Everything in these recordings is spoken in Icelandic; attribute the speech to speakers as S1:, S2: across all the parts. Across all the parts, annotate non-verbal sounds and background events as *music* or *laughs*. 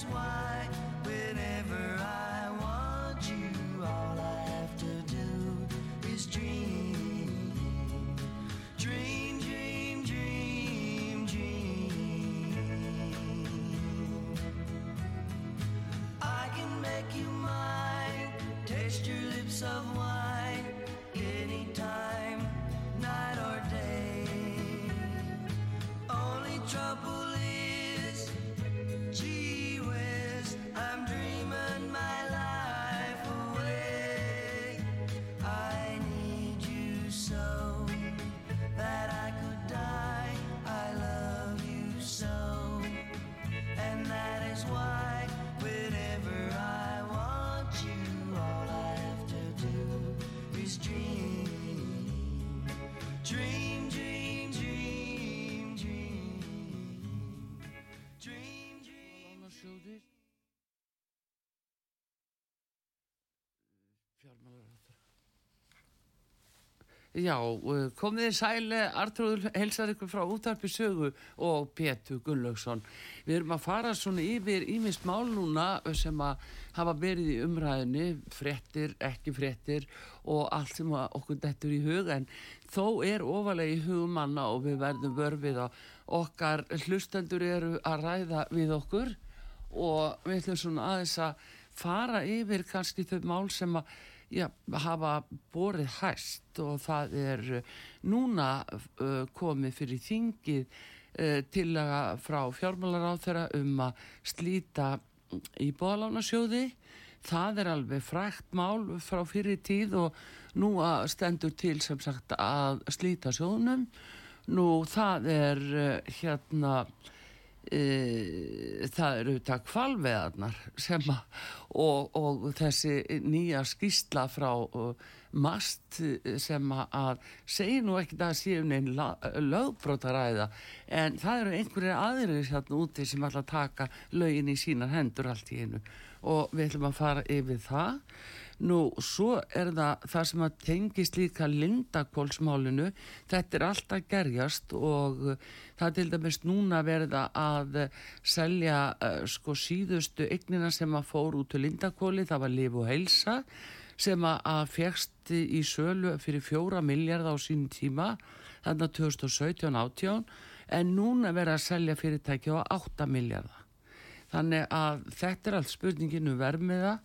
S1: Is why
S2: Já, uh, komið þið sæli Artrúður helsar ykkur frá útarpi sögu og Pétur Gunnlaugsson. Við erum að fara svona yfir ímist mál núna sem að hafa verið í umræðinni fréttir, ekki fréttir og allt sem okkur dettur í hug en þó er ofalega í hugum manna og við verðum vörfið að okkar hlustendur eru að ræða við okkur og við ætlum svona aðeins að fara yfir kannski þau mál sem að já, hafa borið hæst og það er uh, núna uh, komið fyrir þingið uh, tillaga frá fjármálaráþera um að slíta í bóðalánasjóði það er alveg frækt mál frá fyrir tíð og nú að stendur til sem sagt að slíta sjóðnum. Nú það er uh, hérna e, það eru þetta kvalveðarnar sem að og, og þessi nýja skýsla frá uh, mast sem að segir nú ekki að séu neinn lögbrótaræða en það eru einhverjir aðrir hérna úti sem ætla að taka lögin í sínar hendur allt í einu. Og við ætlum að fara yfir það Nú, svo er það það sem að tengist líka lindakólsmálinu. Þetta er alltaf gerjast og það til dæmis núna verða að selja uh, sko síðustu eignina sem að fór út til lindakóli, það var Liv og Heilsa sem að, að fegst í sölu fyrir fjóra miljard á sínum tíma, þarna 2017-18, en núna verða að selja fyrirtæki á 8 miljardar. Þannig að þetta er allt spurninginu vermiða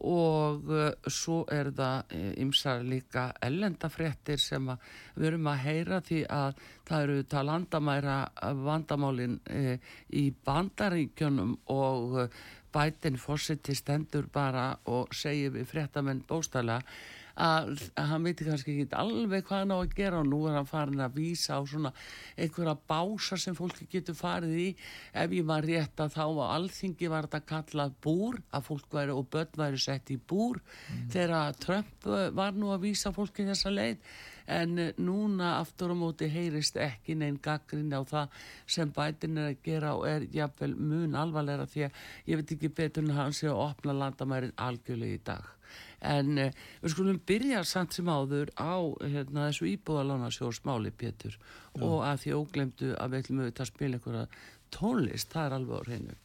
S2: og uh, svo er það ymsar líka ellendafréttir sem við erum að heyra því að það eru það landamæra vandamálin uh, í bandaríkjunum og bætin fórseti stendur bara og segir við fréttamenn bóstala að, að hann veitir kannski ekki alveg hvað hann á að gera og nú er hann farin að vísa á svona einhverja bása sem fólki getur farið í. Ef ég var rétt að þá á alþingi var þetta kallað búr að fólk væri og börn væri sett í búr þegar Trump eh, var nú að vísa fólki þessa leið. En eh, núna aftur á móti heyrist ekki neinn gaggrin á það sem bætin er að gera og er jafnvel mun alvarlega því að ég veit ekki betur en hann sé að opna landamærin algjörlega í dag en uh, við skulum byrja samt sem áður á hérna, þessu íbúðalána sjórsmáli Pétur og að því óglemdu að við ætlum auðvitað að spila einhverja tónlist, það er alveg á hreinu.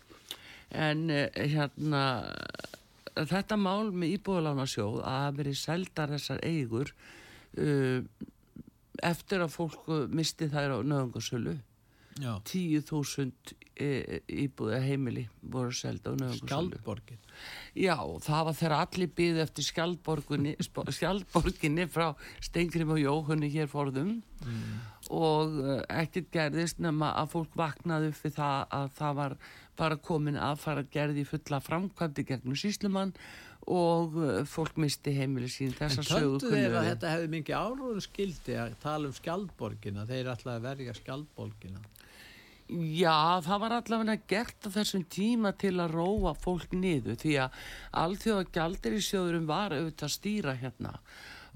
S2: En uh, hérna þetta mál með íbúðalána sjóð að hafa verið seldar þessar eigur uh, eftir að fólk misti þær á nöðungarsölu
S3: Já,
S2: 10.000 e, íbúða heimili voru selda
S3: Skjaldborgin.
S2: Já, það var þegar allir byði eftir skjaldborginni, skjaldborginni frá Steingrim og Jóhunni hér forðum. Og uh, ekkert gerðist nema að fólk vaknaði við það að það var bara komin að fara gerði fulla framkvæmdi gegnum síslumann og uh, fólk misti heimili sín.
S3: En
S2: þessa sögu
S3: töldu þeir að þetta hefði mikið áróðu skildi að tala um skjaldborgina, þeir ætlaði að verja skjaldborgina.
S2: Já, það var allavega gert á þessum tíma til að róa fólk niður því að alþjóða gjaldir í sjóðurum var auðvitað að stýra hérna.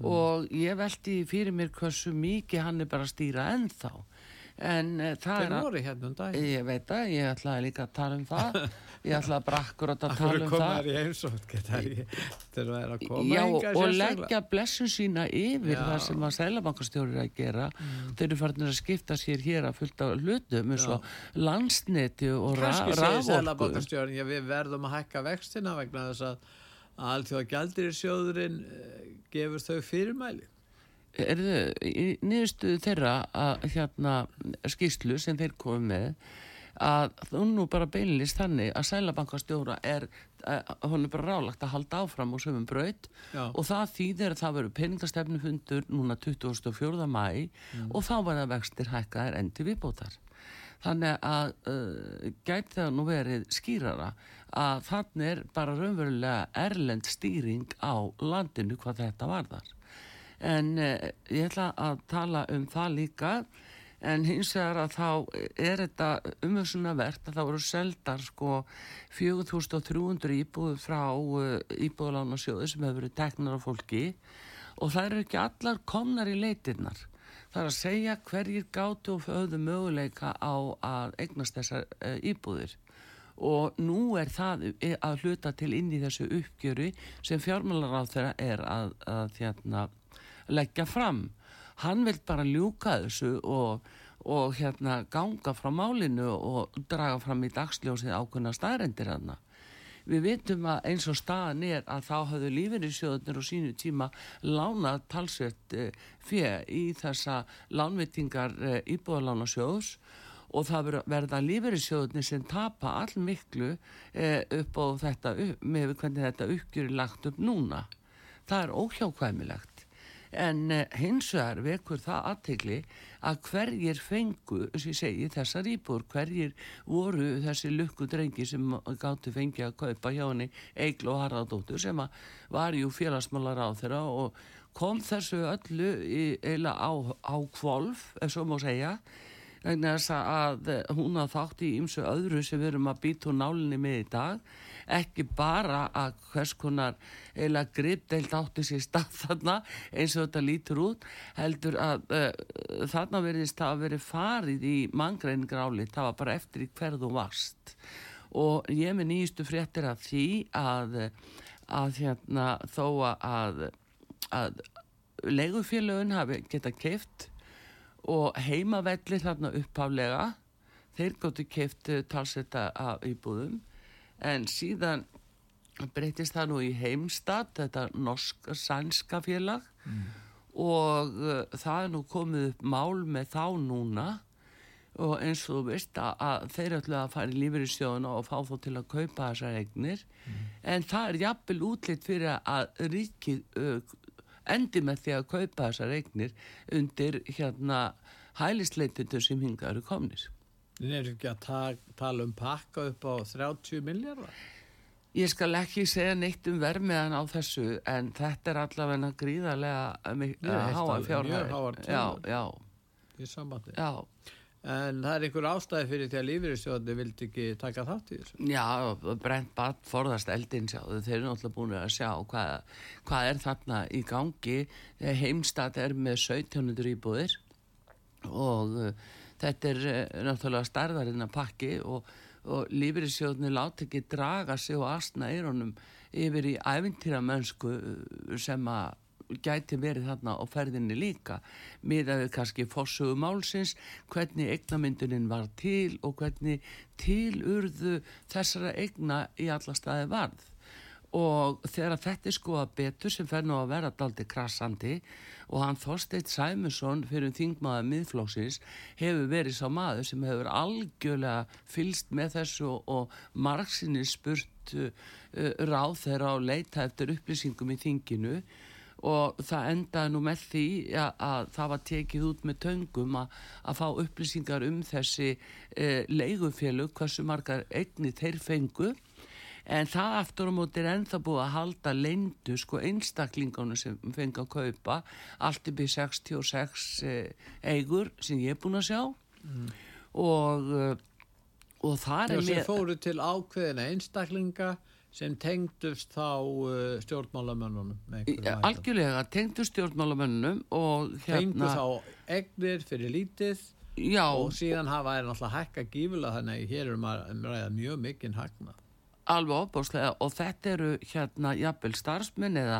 S2: Og ég velti fyrir mér hversu mikið hann er bara að stýra ennþá en uh, það
S3: Þeir
S2: er að
S3: voru hérna um dag.
S2: ég veit að ég ætlaði líka að tala um það ég *laughs* ætlaði bara akkurat að
S3: Akkur
S2: tala um
S3: koma
S2: það
S3: þær í heimsótt, geta þeir að vera að koma
S2: Já, og leggja blessun sína yfir
S3: Já. Mm.
S2: það sem að sælabankastjóri er að gera þeir eru farinir að skipta sér hér að fullta hlutum eins og landsneti og ra
S3: Kanski segir
S2: raforku
S3: Sælabankastjórn, já við verðum að hækka vextina vegna þess að allþjóða gjaldir í sjóðurinn gefur þau fyrirmæli.
S2: Erðu, í niðurstuðu þeirra að hérna skýslu sem þeir komið með að þú nú bara beinlist þannig að sælabankastjóra er hún er bara rálagt að halda áfram á sömum braut
S3: Já.
S2: og það þýðir að það verður peningastefnufundur núna 24. mæ og þá verða vextir hækkaðir endi viðbótar þannig að uh, gæti það nú verið skýrara að þannig er bara raunverulega erlend stýring á landinu hvað þetta varðar en uh, ég ætla að tala um það líka. En hins vegar að þá er þetta umhersunavert að það voru seldar sko 4300 íbúður frá uh, íbúðalánasjóðu sem hefur verið teknar af fólki. Og það eru ekki allar komnar í leitirnar. Það er að segja hverjir gátu og höfðu möguleika á að eignast þessar uh, íbúðir. Og nú er það að hluta til inn í þessu uppgjöru sem fjármálar á þeirra er að, að hérna, leggja fram hann vil bara ljúka þessu og, og hérna ganga frá málinu og draga fram í dagsljósið ákveðna staðrendir hann Við vitum að eins og staðan er að þá hafðu lífeyrisjóðunir og sínu tíma lánað talsvert uh, fyrir í þessa lánvitingar uh, íbúðalánasjóðs og það ver- verða lífeyrisjóðunir sem tapa all miklu uh, upp á þetta, með hvernig þetta uppgjur er lagt upp núna. Það er óhjákvæmilegt. En uh, hins vegar vekur það aðtegli að hverjir fengu, og ég segi, þessar íbúr, hverjir voru þessi lukku drengi sem gáttu fengi að kaupa hjá henni Eiglu og Harðardóttur sem var jú félagsmálar á þeirra og kom þessu öllu eila á, á kvolf, ef svo má segja, vegna þess að eh, hún að þátt í ymsu öðru sem við erum að býta úr nálinni með í dag ekki bara að hvers konar eila gripdeild átti sér stað þarna eins og þetta lítur út heldur að uh, þarna verðist það að veri farið í manngreiningar álit, það var bara eftir í hverðu varst. Og ég með nýjustu fréttir af því að, að hérna þó að, að leigufélögin hafi geta keift og heimavellir þarna upphaflega þeir gáttu keift talsetta af íbúðum en síðan breytist það nú í heimstad þetta norsk-sænska félag. Og uh, það er nú komið upp mál með þá núna. Og eins og þú veist að, að þeir ætla að fara í lífeyrissjóðuna og fá þá til að kaupa þessar eignir. En það er jafnvel útlitt fyrir að ríkið uh, endi með því að kaupa þessar eignir undir hérna hælisleitindur sem hinga eru komnir.
S3: En er ekki að ta tala um pakka upp á 30 miljardar?
S2: Ég skal ekki segja neitt um vermiðan á þessu en þetta er allavega gríðarlega
S3: heyrt
S2: háa
S3: alveg
S2: fjárhæð.
S3: mjög háar
S2: Já, já,
S3: í sambandi.
S2: já.
S3: En það er einhver ástæði fyrir því að lífeyristjóðandi vildi ekki taka þátt í þessu.
S2: Já, brent bad forðast eldin sjáðu, þeir eru náttúrulega búin að sjá hvað, hvað er þarna í gangi heimstat er með 1700 íbúðir og þetta er uh, náttúrulega starðarinn að pakki og, og lífeyrissjóðni láti ekki draga sig og asna eironum yfir í æfintýra mennsku sem að gæti verið þarna á ferðinni líka miðað við kannski fórsögu málsins hvernig eignamyndunin var til og hvernig tilurðu þessara eigna í alla staði varð. Og þegar þetta er skoða betur sem fer nú að vera daldi krassandi og hann Þorsteit Sæmusson fyrir þingmaða miðflóksins hefur verið sá maður sem hefur algjörlega fylst með þessu og margsinni spurt uh, ráð þeirra á leita eftir upplýsingum í þinginu. Og það endaði nú með því að, að það var tekið út með töngum að, að fá upplýsingar um þessi uh, leigufélug, hversu margar eigni þeir fengu En það aftur á móti er ennþá búið að halda leindu sko einstaklingánu sem fengi að kaupa allt í 66 eh, eigur sem ég er búin að sjá. Og, eh, og það er
S3: sem fóru til ákveðina einstaklinga sem tengdust þá uh, stjórnmálamönnunum
S2: algjörlega tengdu stjórnmálamönnum og hérna
S3: þá egnir fyrir lítið
S2: já,
S3: og síðan hafa þær náttúrulega hækka gífulega þannig að hér erum að um ræða mjög mikinn hagna.
S2: Alveg opbáslega og þetta eru hérna jafnvel starfsmenn eða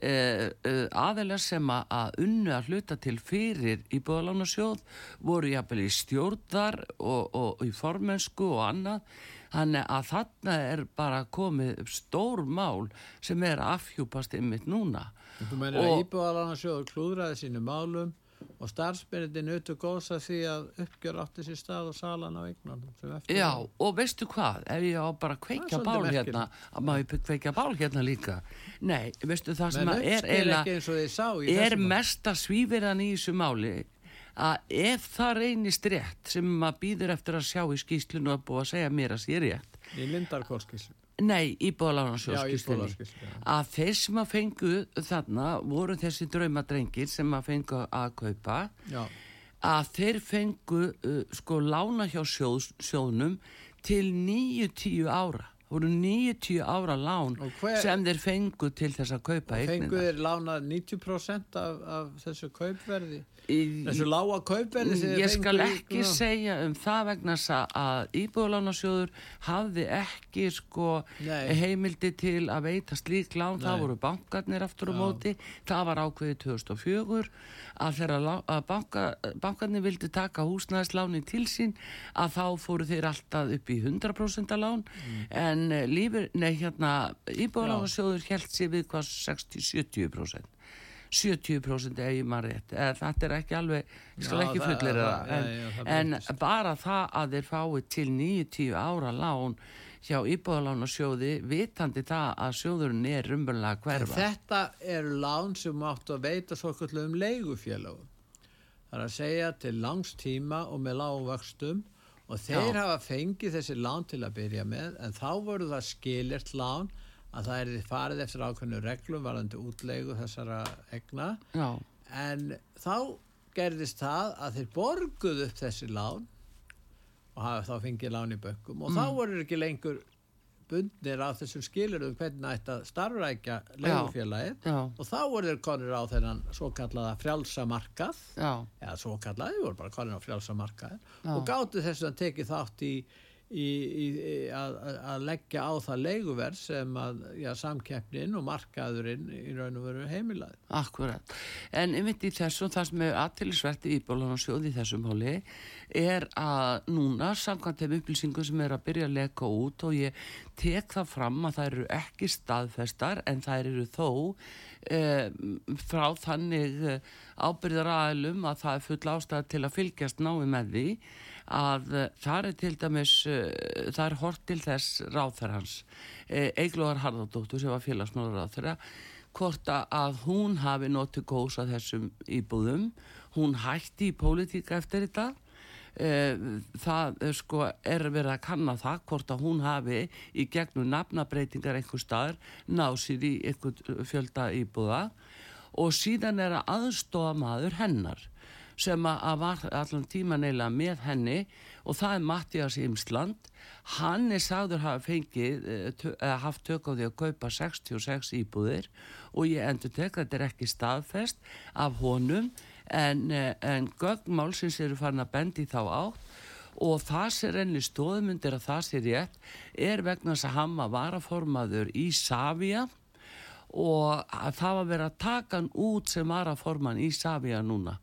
S2: e, e, aðeinar sem að, að unnu að hluta til fyrir í búðalánasjóð voru jafnvel í stjórnar og, og, í formensku og annað. Þannig að þarna er bara komið stór mál sem er að afhjúpast ymmit núna.
S3: Þú meinir að
S2: Og-
S3: íbúðalansjóður klúðraði sínu málum og starfsmenniti nutu góðs að því að uppgjör átti sér stað og salan á eignunum
S2: Já, og veistu hvað, ef ég á bara að kveikja bál
S3: svolítið
S2: hérna, að maður kveikja bál hérna líka. Nei, veistu það sem að er
S3: í
S2: er mesta svíverðan í þessu máli að ef það reynist rétt sem maður býður eftir að sjá í skýslinu og er búið að segja mér að sé rétt,
S3: í Lindarkólskíslu.
S2: Nei,
S3: já.
S2: að þeir sem að fengu þarna voru þessi draumadrengir sem að fengu að kaupa,
S3: Já,
S2: að þeir fengu uh, sko lána hjá sjóðs, sjóðnum til 9-10 ára. Það voru 90 ára lán
S3: hver-
S2: sem þeir fengu til þess að kaupa
S3: fengu
S2: eignina.
S3: þeir lánað 90% af, af þessu kaupverði þessu lága kaupverði
S2: Ég skal ekki
S3: Já.
S2: segja um það vegna að- íbúðalánasjóður hafði ekki sko
S3: Nei.
S2: heimildi til að veita slík lán, það voru bankarnir aftur á
S3: Já.
S2: móti, það var ákveðið 2004 að þegar banka, bankarnir vildi taka húsnæðisláni til sín að þá fóru þeir alltaf upp í 100% lán
S3: Mm.
S2: en eh, lífur, nei hérna íbúðalánasjóður held sér við hvað 60-70% 70% ef ég maður rétt. Eða þetta er ekki alveg, ég skal
S3: Já,
S2: ekki fullir
S3: það-
S2: en,
S3: já, já,
S2: en bara það að þeir fái til 90 ára lán hjá íbúðalánasjóði vitandi það að sjóðurinn er rumbulega hverfa.
S3: Þetta eru lán sem áttu að veita svo um leigufélagum. Það er að segja til langs tíma og með lágum vöxtum og þeir hafa fengið þessi lán til að byrja með en þá voru það skilirt lán að það er farið eftir ákveðnu reglum varðandi útleigu þessara egna
S2: Já,
S3: en þá gerðist það að þeir borguðu upp þessi lán og hafa þá fengið lán í bökkum og þá voru ekki lengur bundnir á þessum skilurðum hvernig ætti að starfrækja leigufélagið
S2: já,
S3: og þá voru þeir konur á þennan svo kallaða frjálsa markað.
S2: Já,
S3: eða svo kallaði, þeir voru bara konur á frjálsa markað
S2: Já.
S3: og gáttu þess að tekið þátt í, í, í, að, að- leggja á það leiguverð sem að já, samkeppnin og markaðurinn í raun og veru heimilaði.
S2: Akkurat. En einmitt í þessum, það sem er aðtilisvert í íbúðalánasjóði í þessum máli er að núna samkvæmt þeim upplýsingum sem er að byrja að leka út og ég tek það fram að það eru ekki staðfestar en það eru þó eh, frá þannig eh, ábyrðar aðlum að það er full ástæð til að fylgjast nái með því að eh, það er til dæmis eh, það er hort til þess ráþarhans eh, Eiglóðar Harðardóttur sem var félagsmálar ráþara hvort að- hún hafi notið góðs að þessum íbúðum. Hún hætti í pólitíka eftir þetta. Það eh, sko er verið að kanna það hvort að hún hafi í gegnum nafnabreitingar einhver staðar náð sér í einhver fjölda íbúða. Og síðan er að aðstofa maður hennar sem að að var allan tíman eiginlega með henni og það er Mattias Imsland hann er sagður hafa fengið eh, tö- eða haft tök á því að kaupa 66 íbúðir og ég endur tek þetta er ekki staðfest af honum en, eh, en gögnmálsins eru farin að bendi þá átt og það sem renni stóðmundir að það sé rétt er vegna þess að hann var varaformaður í Savia og að það var verið að taka hann út sem varaforman í Savia núna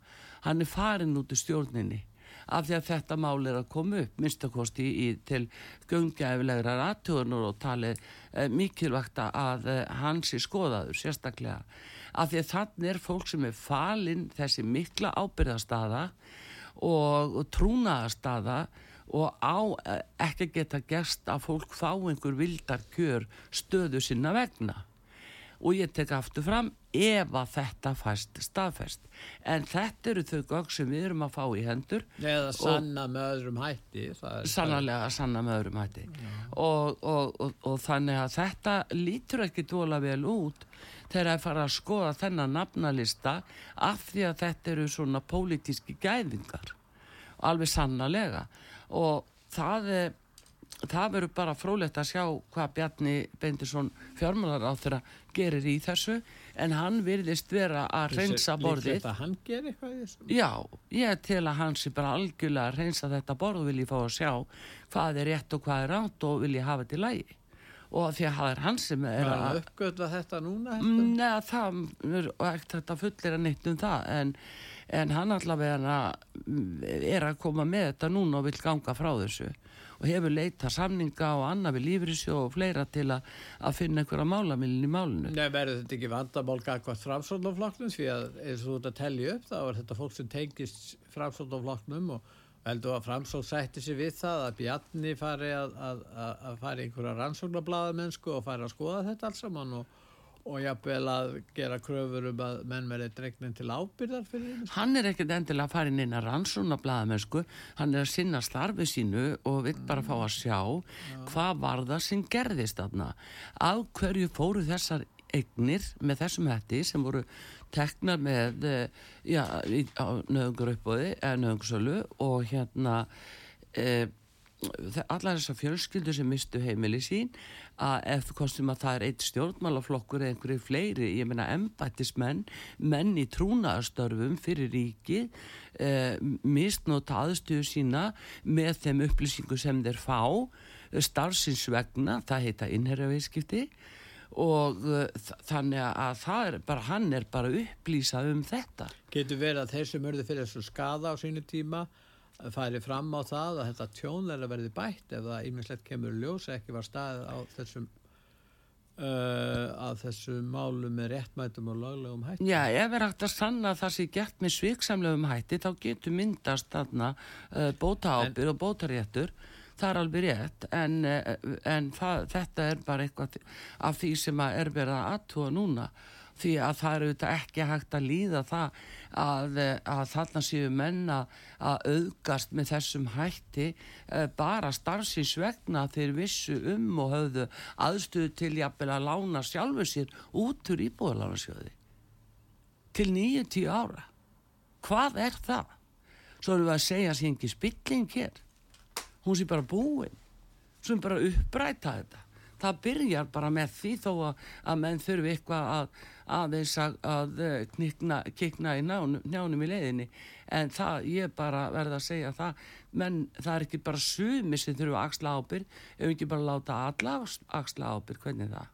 S2: hann er farin út úr stjórninni af því að þetta mál er að koma upp minnstakosti í, til göngjæfilegra rattugunur og talið eh, mikilvægt að eh, hans er skoðaður sérstaklega. Af því að þannig er fólk sem er falin þessi mikla ábyrðastaða og, og trúnaðastaða og á eh, ekki geta gerst að fólk fá einhver vildar kjör stöðu sinna vegna og ég tek aftur fram ef að þetta fæst staðfest. En þetta eru þau gögn sem við erum að fá í hendur.
S3: Eða sanna með öðrum hætti. það
S2: sannarlega sanna með öðrum hætti. Og, og, og, og þannig að þetta lítur ekki dvola vel út þegar að fara að skoða þennan nafnalista af því að þetta eru svona pólitíski gæðingar. Alveg sannarlega. Og það er það verður bara frólægt að sjá hvað Bjarni Beindursson fjármálar á þeirra gerir í þessu en hann virðist vera að reynsa borðið
S3: Líklegt að hann gerir eitthvað í þessu.
S2: Já, ég tel að hann sé bara algjörlega að reynsa þetta borð og vil ég fá að sjá hvað er rétt og hvað er ránt og vil ég hafa þetta í lagi og því að það er hann sem er
S3: Er
S2: að
S3: að uppgötva þetta núna?
S2: Nei, það er ekkert að neitt um það en, en hann allavega er að koma með þetta núna og vil ganga frá þessu og hefur leita samninga og annað við lífrisjó og fleira til að, að finna einhverja málamilin í málinu.
S3: Nei, verður þetta ekki vandamál gagvart framsóknarflokknum því að eins og þú ert að tellja upp þá er þetta fólk sem tengist framsóknarflokknum og heldur að framsókn sætti sig við það að Bjarni fari að, að, að, fari einhverja rannsóknarbladamennsku og fari að skoða þetta alls saman og, og jafnvel að gera kröfur um að menn verði dregnin til ábyrðar fyrir þeim.
S2: Hann er ekkert endilega að fara inn að rannsóna blaðamennsku, hann er að sinna starfi sínu og vill bara fá að sjá hvað var það sem gerðist þarna. Af hverju fóru þessar eignir með þessum hætti sem voru teknar með eh, já, á nöðungur uppbóði eða nöðungursölu og hérna e, allar þessar fjölskyldur sem mistu heimili sín að ef kostum að það er eitt stjórnmálaflokkur eða einhverju fleiri, ég meina embættismenn, menn í trúnaðarstörfum fyrir ríki eh, misnóta aðstöðu sína með þeim upplýsingu sem þeir fá starfsins vegna, það heita innherjaviðskipti og uh, þannig að það er bara, hann er bara að upplýsa um þetta.
S3: Getur verið að þeir sem örðu fyrir þessu skada á sínu tíma færi fram á það að þetta tjón að verði bætt ef það ímislegt kemur ljós ekki var staðið á þessum uh, að þessum málum með réttmætum og löglegum hætti.
S2: Já, ef er hægt að sanna að það sé gert með sviksamlegum hætti þá getur myndast þarna uh, bótaábyrð og bótaréttur það er alveg rétt en, uh, en það, þetta er bara eitthvað af því sem að er verið að aðtúa núna því að það er auðvitað ekki hægt að líða það að, eh, að þarna séu menn að auðgast með þessum hætti uh, bara starfsins vegna þeir vissu um og höfðu aðstöðu til jafnvel að lána sjálfu sér út úr íbúðalánasjóði. Til 9-10 ára. Hvað er það? Svo erum við að segja að sé ekki spilling hér. Hún sé bara búin. Svo erum bara að uppræta þetta það byrjar bara með því þó að, að menn þurfi eitthvað að aðeins að, að eh, knikna, kikna í njánum, njánum í leiðinni en það, ég bara verða að segja það menn það er ekki bara sumi sem þurfa að axla ábyrg ef ekki bara láta alla axla ábyrg, hvernig er það?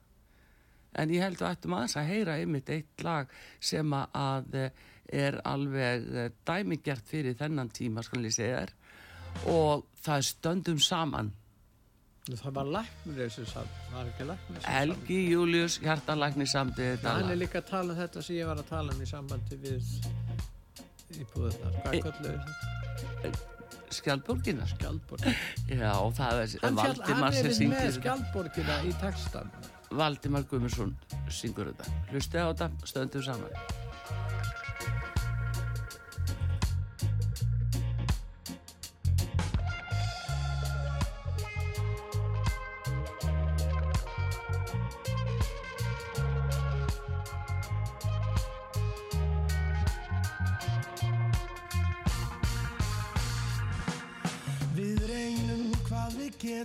S2: En ég held að ættum aðeins að heyra einmitt eitt lag sem að, eh, er alveg eh, dæmigert fyrir þennan tíma, skal ég segja þér. Og það stöndum saman.
S3: Það var læknir þessu samt, það var ekki læknir þessu
S2: Helgi Július, hjartalækni samtið þetta
S3: Hann er
S2: lag.
S3: líka að tala um þetta sem ég var að tala um í sambandi við íbúðunar. Hvað
S2: E-
S3: kölluðu þetta?
S2: Skjaldborgina.
S3: Skjaldborg. *laughs*
S2: Já, það er
S3: Hann, fjall,
S2: Valdimar
S3: hann
S2: sem
S3: er
S2: syngur
S3: með
S2: þetta.
S3: skjaldborgina í textan.
S2: Valdimar Guðmundsson syngur þetta. Hlusti á þetta, stöndum saman.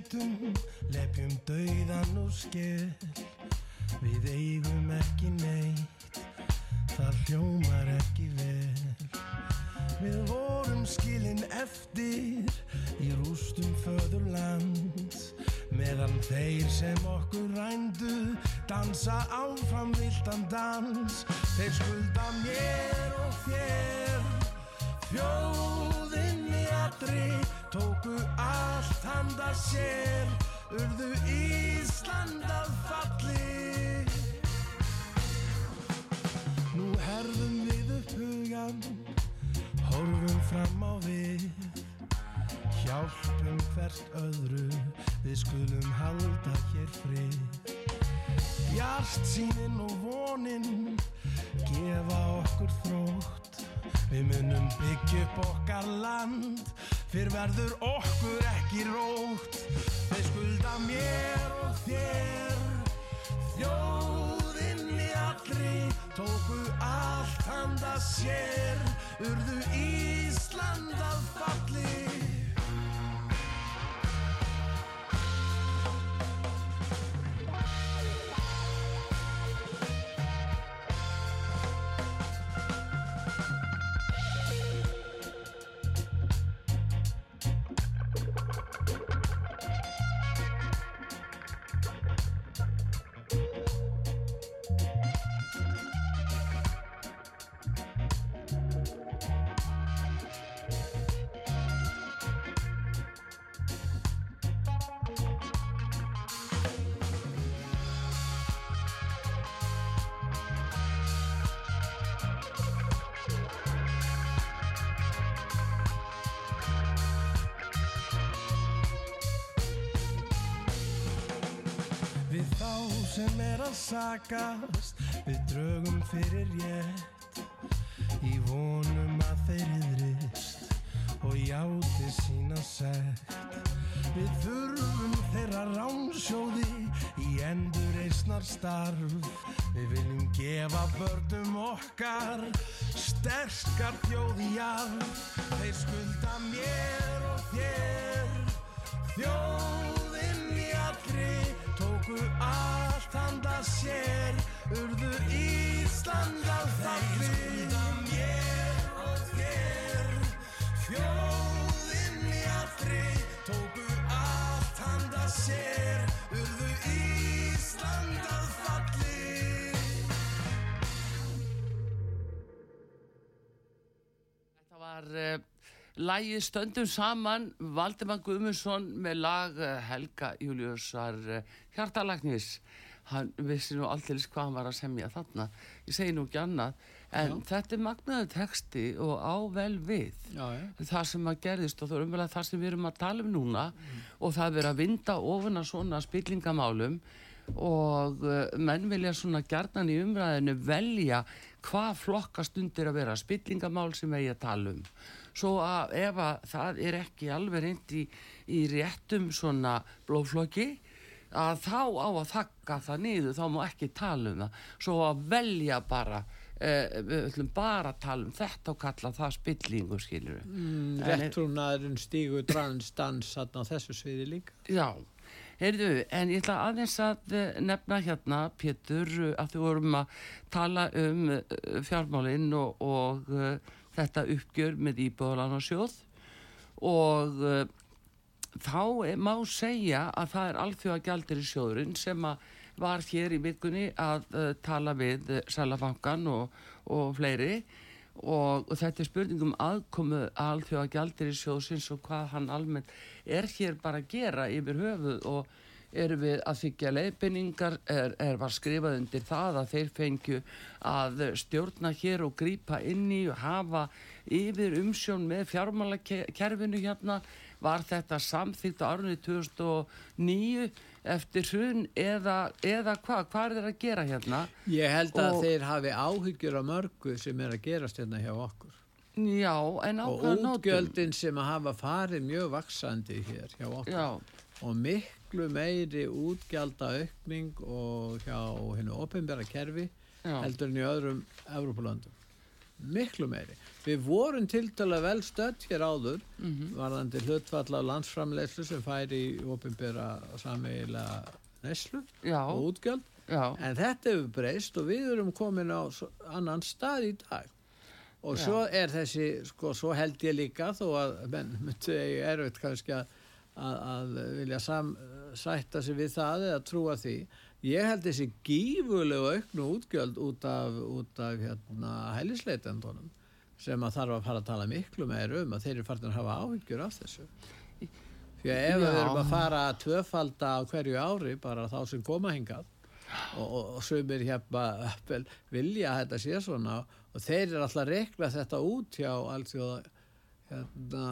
S4: Getum, lepjum dauðan og skell. Við eigum ekki neitt, það hljómar ekki vel. Við vorum skilin eftir í rústum föðurlands meðan þeir sem okkur rændu dansa áfram viltan dans þeir skulda mér og þér þjóðinni sér urðu Ísland að falli. Nú herðum við upp hugan Horfum fram á við. Hjálpum hvert öðru Við skulum halda hér frið. Bjart sínin og vonin Gefa okkur þrótt. Við munum byggja upp okkar land Fyrr verður okkur ekki rótt. Við skulda mér og þér. Þjóðinni allri tóku allt handa sér. Urðu Ísland að falli að sakast Við drögum fyrir rétt. Í vonum að þeir yðrist Og játi sína sekt. Við þurfum þeirra ránsjóði Í endur eisnar starf. Við viljum gefa börnum okkar Sterkar þjóði jarf Þeir skulda mér og þér Þjóðinn sér Urðu Ísland að falli. Þeir skulda mér og þér Þjóðinn í allri tóku allt handa sér Urðu Ísland að falli.
S2: Þetta var uh, lægið Stöndum saman Valdimar Guðmundsson með lag uh, Helga Júliusar uh, Hjartalagnis hann vissi nú alltaf hvað hann var að semja þarna. Ég segi nú ekki annað en þetta er magnaður texti og á vel við.
S3: Já, já.
S2: það sem að gerðist og það er umvel það sem við erum að tala um núna og það er að vinda ofan að svona spillingamálum og uh, menn vilja svona gjarnan í umræðinu velja hvað flokkast undir að vera spillingamál sem eigi að tala um. Svo að ef að það er ekki alveg reynd í, í réttum svona blóflokki að þá á að þakka það niður þá má ekki tala um það. Svo að velja bara eh, við ætlum bara að tala um þetta og kalla það spillingu skilur mm,
S3: Réttrúnaðurinn stígu drans dans þarna á þessu sviði líka.
S2: Já, heyrðu, en ég ætla aðeins að eh, nefna hérna, Pétur, að þú vorum að tala um eh, fjármálinn og, og uh, þetta uppgjör með íbúðalan og sjóð og þá má segja að það er alþjóða gjaldir í sjóðurinn sem að var hér í vikunni að uh, tala við Sælabankan og, og fleiri. Og, og þetta er spurning um aðkomu alþjóða gjaldir í sjóðsins og hvað hann almennt er hér bara að gera yfir höfuð. Og erum við að þykja leiðbynningar er, er var skrifað undir það að þeir fengju að stjórna hér og grípa inn í og hafa yfir umsjón með fjármálakerfinu hérna var þetta samþýtt á árunni 2009 eftir hrun eða, eða hvað, hvað er þeir að gera hérna
S3: Ég held að
S2: Og-
S3: þeir hafi áhyggjur af mörgu sem er að gerast hérna hjá okkur.
S2: já, en á
S3: Og
S2: hvaða nótum
S3: útgjöldin sem að hafa farið mjög vaksandi hér hjá okkur.
S2: já,
S3: Og miklu meiri útgjalda aukning og hjá hennu opinbera kerfi
S2: já,
S3: heldur en í öðrum Evrópulöndum. Miklu meiri. Við vorum til dæla vel stödd hér áður varðandi hlutfall af landsframleyslu sem færi í ofinbera sameigilega neslu og útgjöld.
S2: Já,
S3: en þetta hefur breyst og við erum komin á annan stað í dag. Og
S2: Já.
S3: svo er þessi sko, svo held ég líka þó að menn myndi erfitt kannski að, að, að vilja sam, sætta sig við það eða trúa því ég held þessi gífulegu auknu útgjöld út af, út af hérna, hælisleitendunum sem að þarf að fara að tala miklu meir um að þeir eru farin að hafa áhyggjur af þessu því að ef við
S2: Já.
S3: erum að fara að tvöfalda á hverju ári bara þá sem koma hingað og, og, og sumir hérna vilja að þetta sé svona og þeir eru alltaf að rekla þetta út hjá allþjóða hérna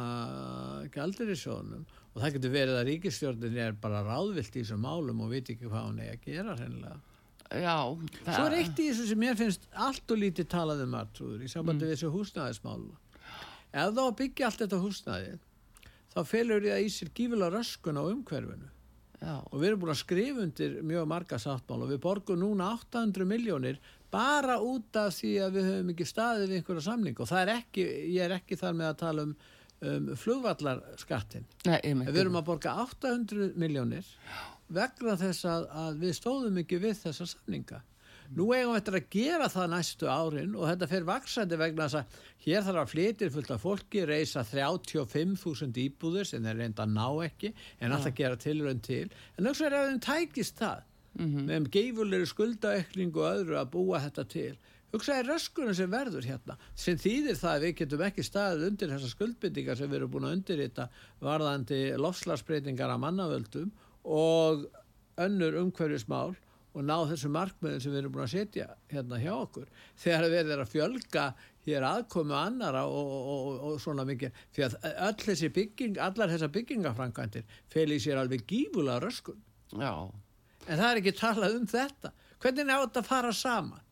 S3: gældirisjónum og það getur verið að ríkistjórnin er bara ráðvilt í þessum málum og veit ekki hvað hún er að gera hreinlega.
S2: já.
S3: Svo er eitt í þessu sem mér finnst allt og lítið talað um artrúður í sambandi við þessu húsnæðismál. Ef þá byggja allt þetta húsnæði þá felur það í sér gífilega röskun á umhverfinu
S2: Já,
S3: og við erum búin að skrifa undir mjög marga sáttmál og við borgum núna 800 miljónir bara út af því að við höfum ekki staðið við einhverja samning og það er ekki, ég er ekki þar með að tala um, um flugvallarskattin. Við erum að borga 800 miljónir vegna þess að, að við stóðum ekki við þessa samninga. Nú eigum við þetta að gera það næstu árin og þetta fer vaksandi vegna þess að hér þarf að flytir fullt af fólki, reysa 35.000 íbúður sem þeir reynda að ná ekki en alltaf gera tilraun til. En auðvitað er ef þeim tækist það með geifulegri skuldaekning og öðru að búa þetta til. Hugsaði röskunum sem verður hérna sem þýðir það að við getum ekki staðið undir þessar skuldbyttingar sem við erum búin að undirrita varðandi lofslagsbreytingar af mannavöldum og önnur umhverfismál og ná þessu markmiðin sem við erum búin að setja hérna hjá okkur. Þegar við erum að fjölga hér aðkomu annara og, og, og, og svona mikið því að öll þessi bygging, allar þessar byggingafrankvæmdir fel í sér alveg gífulega röskun.
S2: Já,
S3: en það er ekki talað um þetta. Hvernig er þetta að fara saman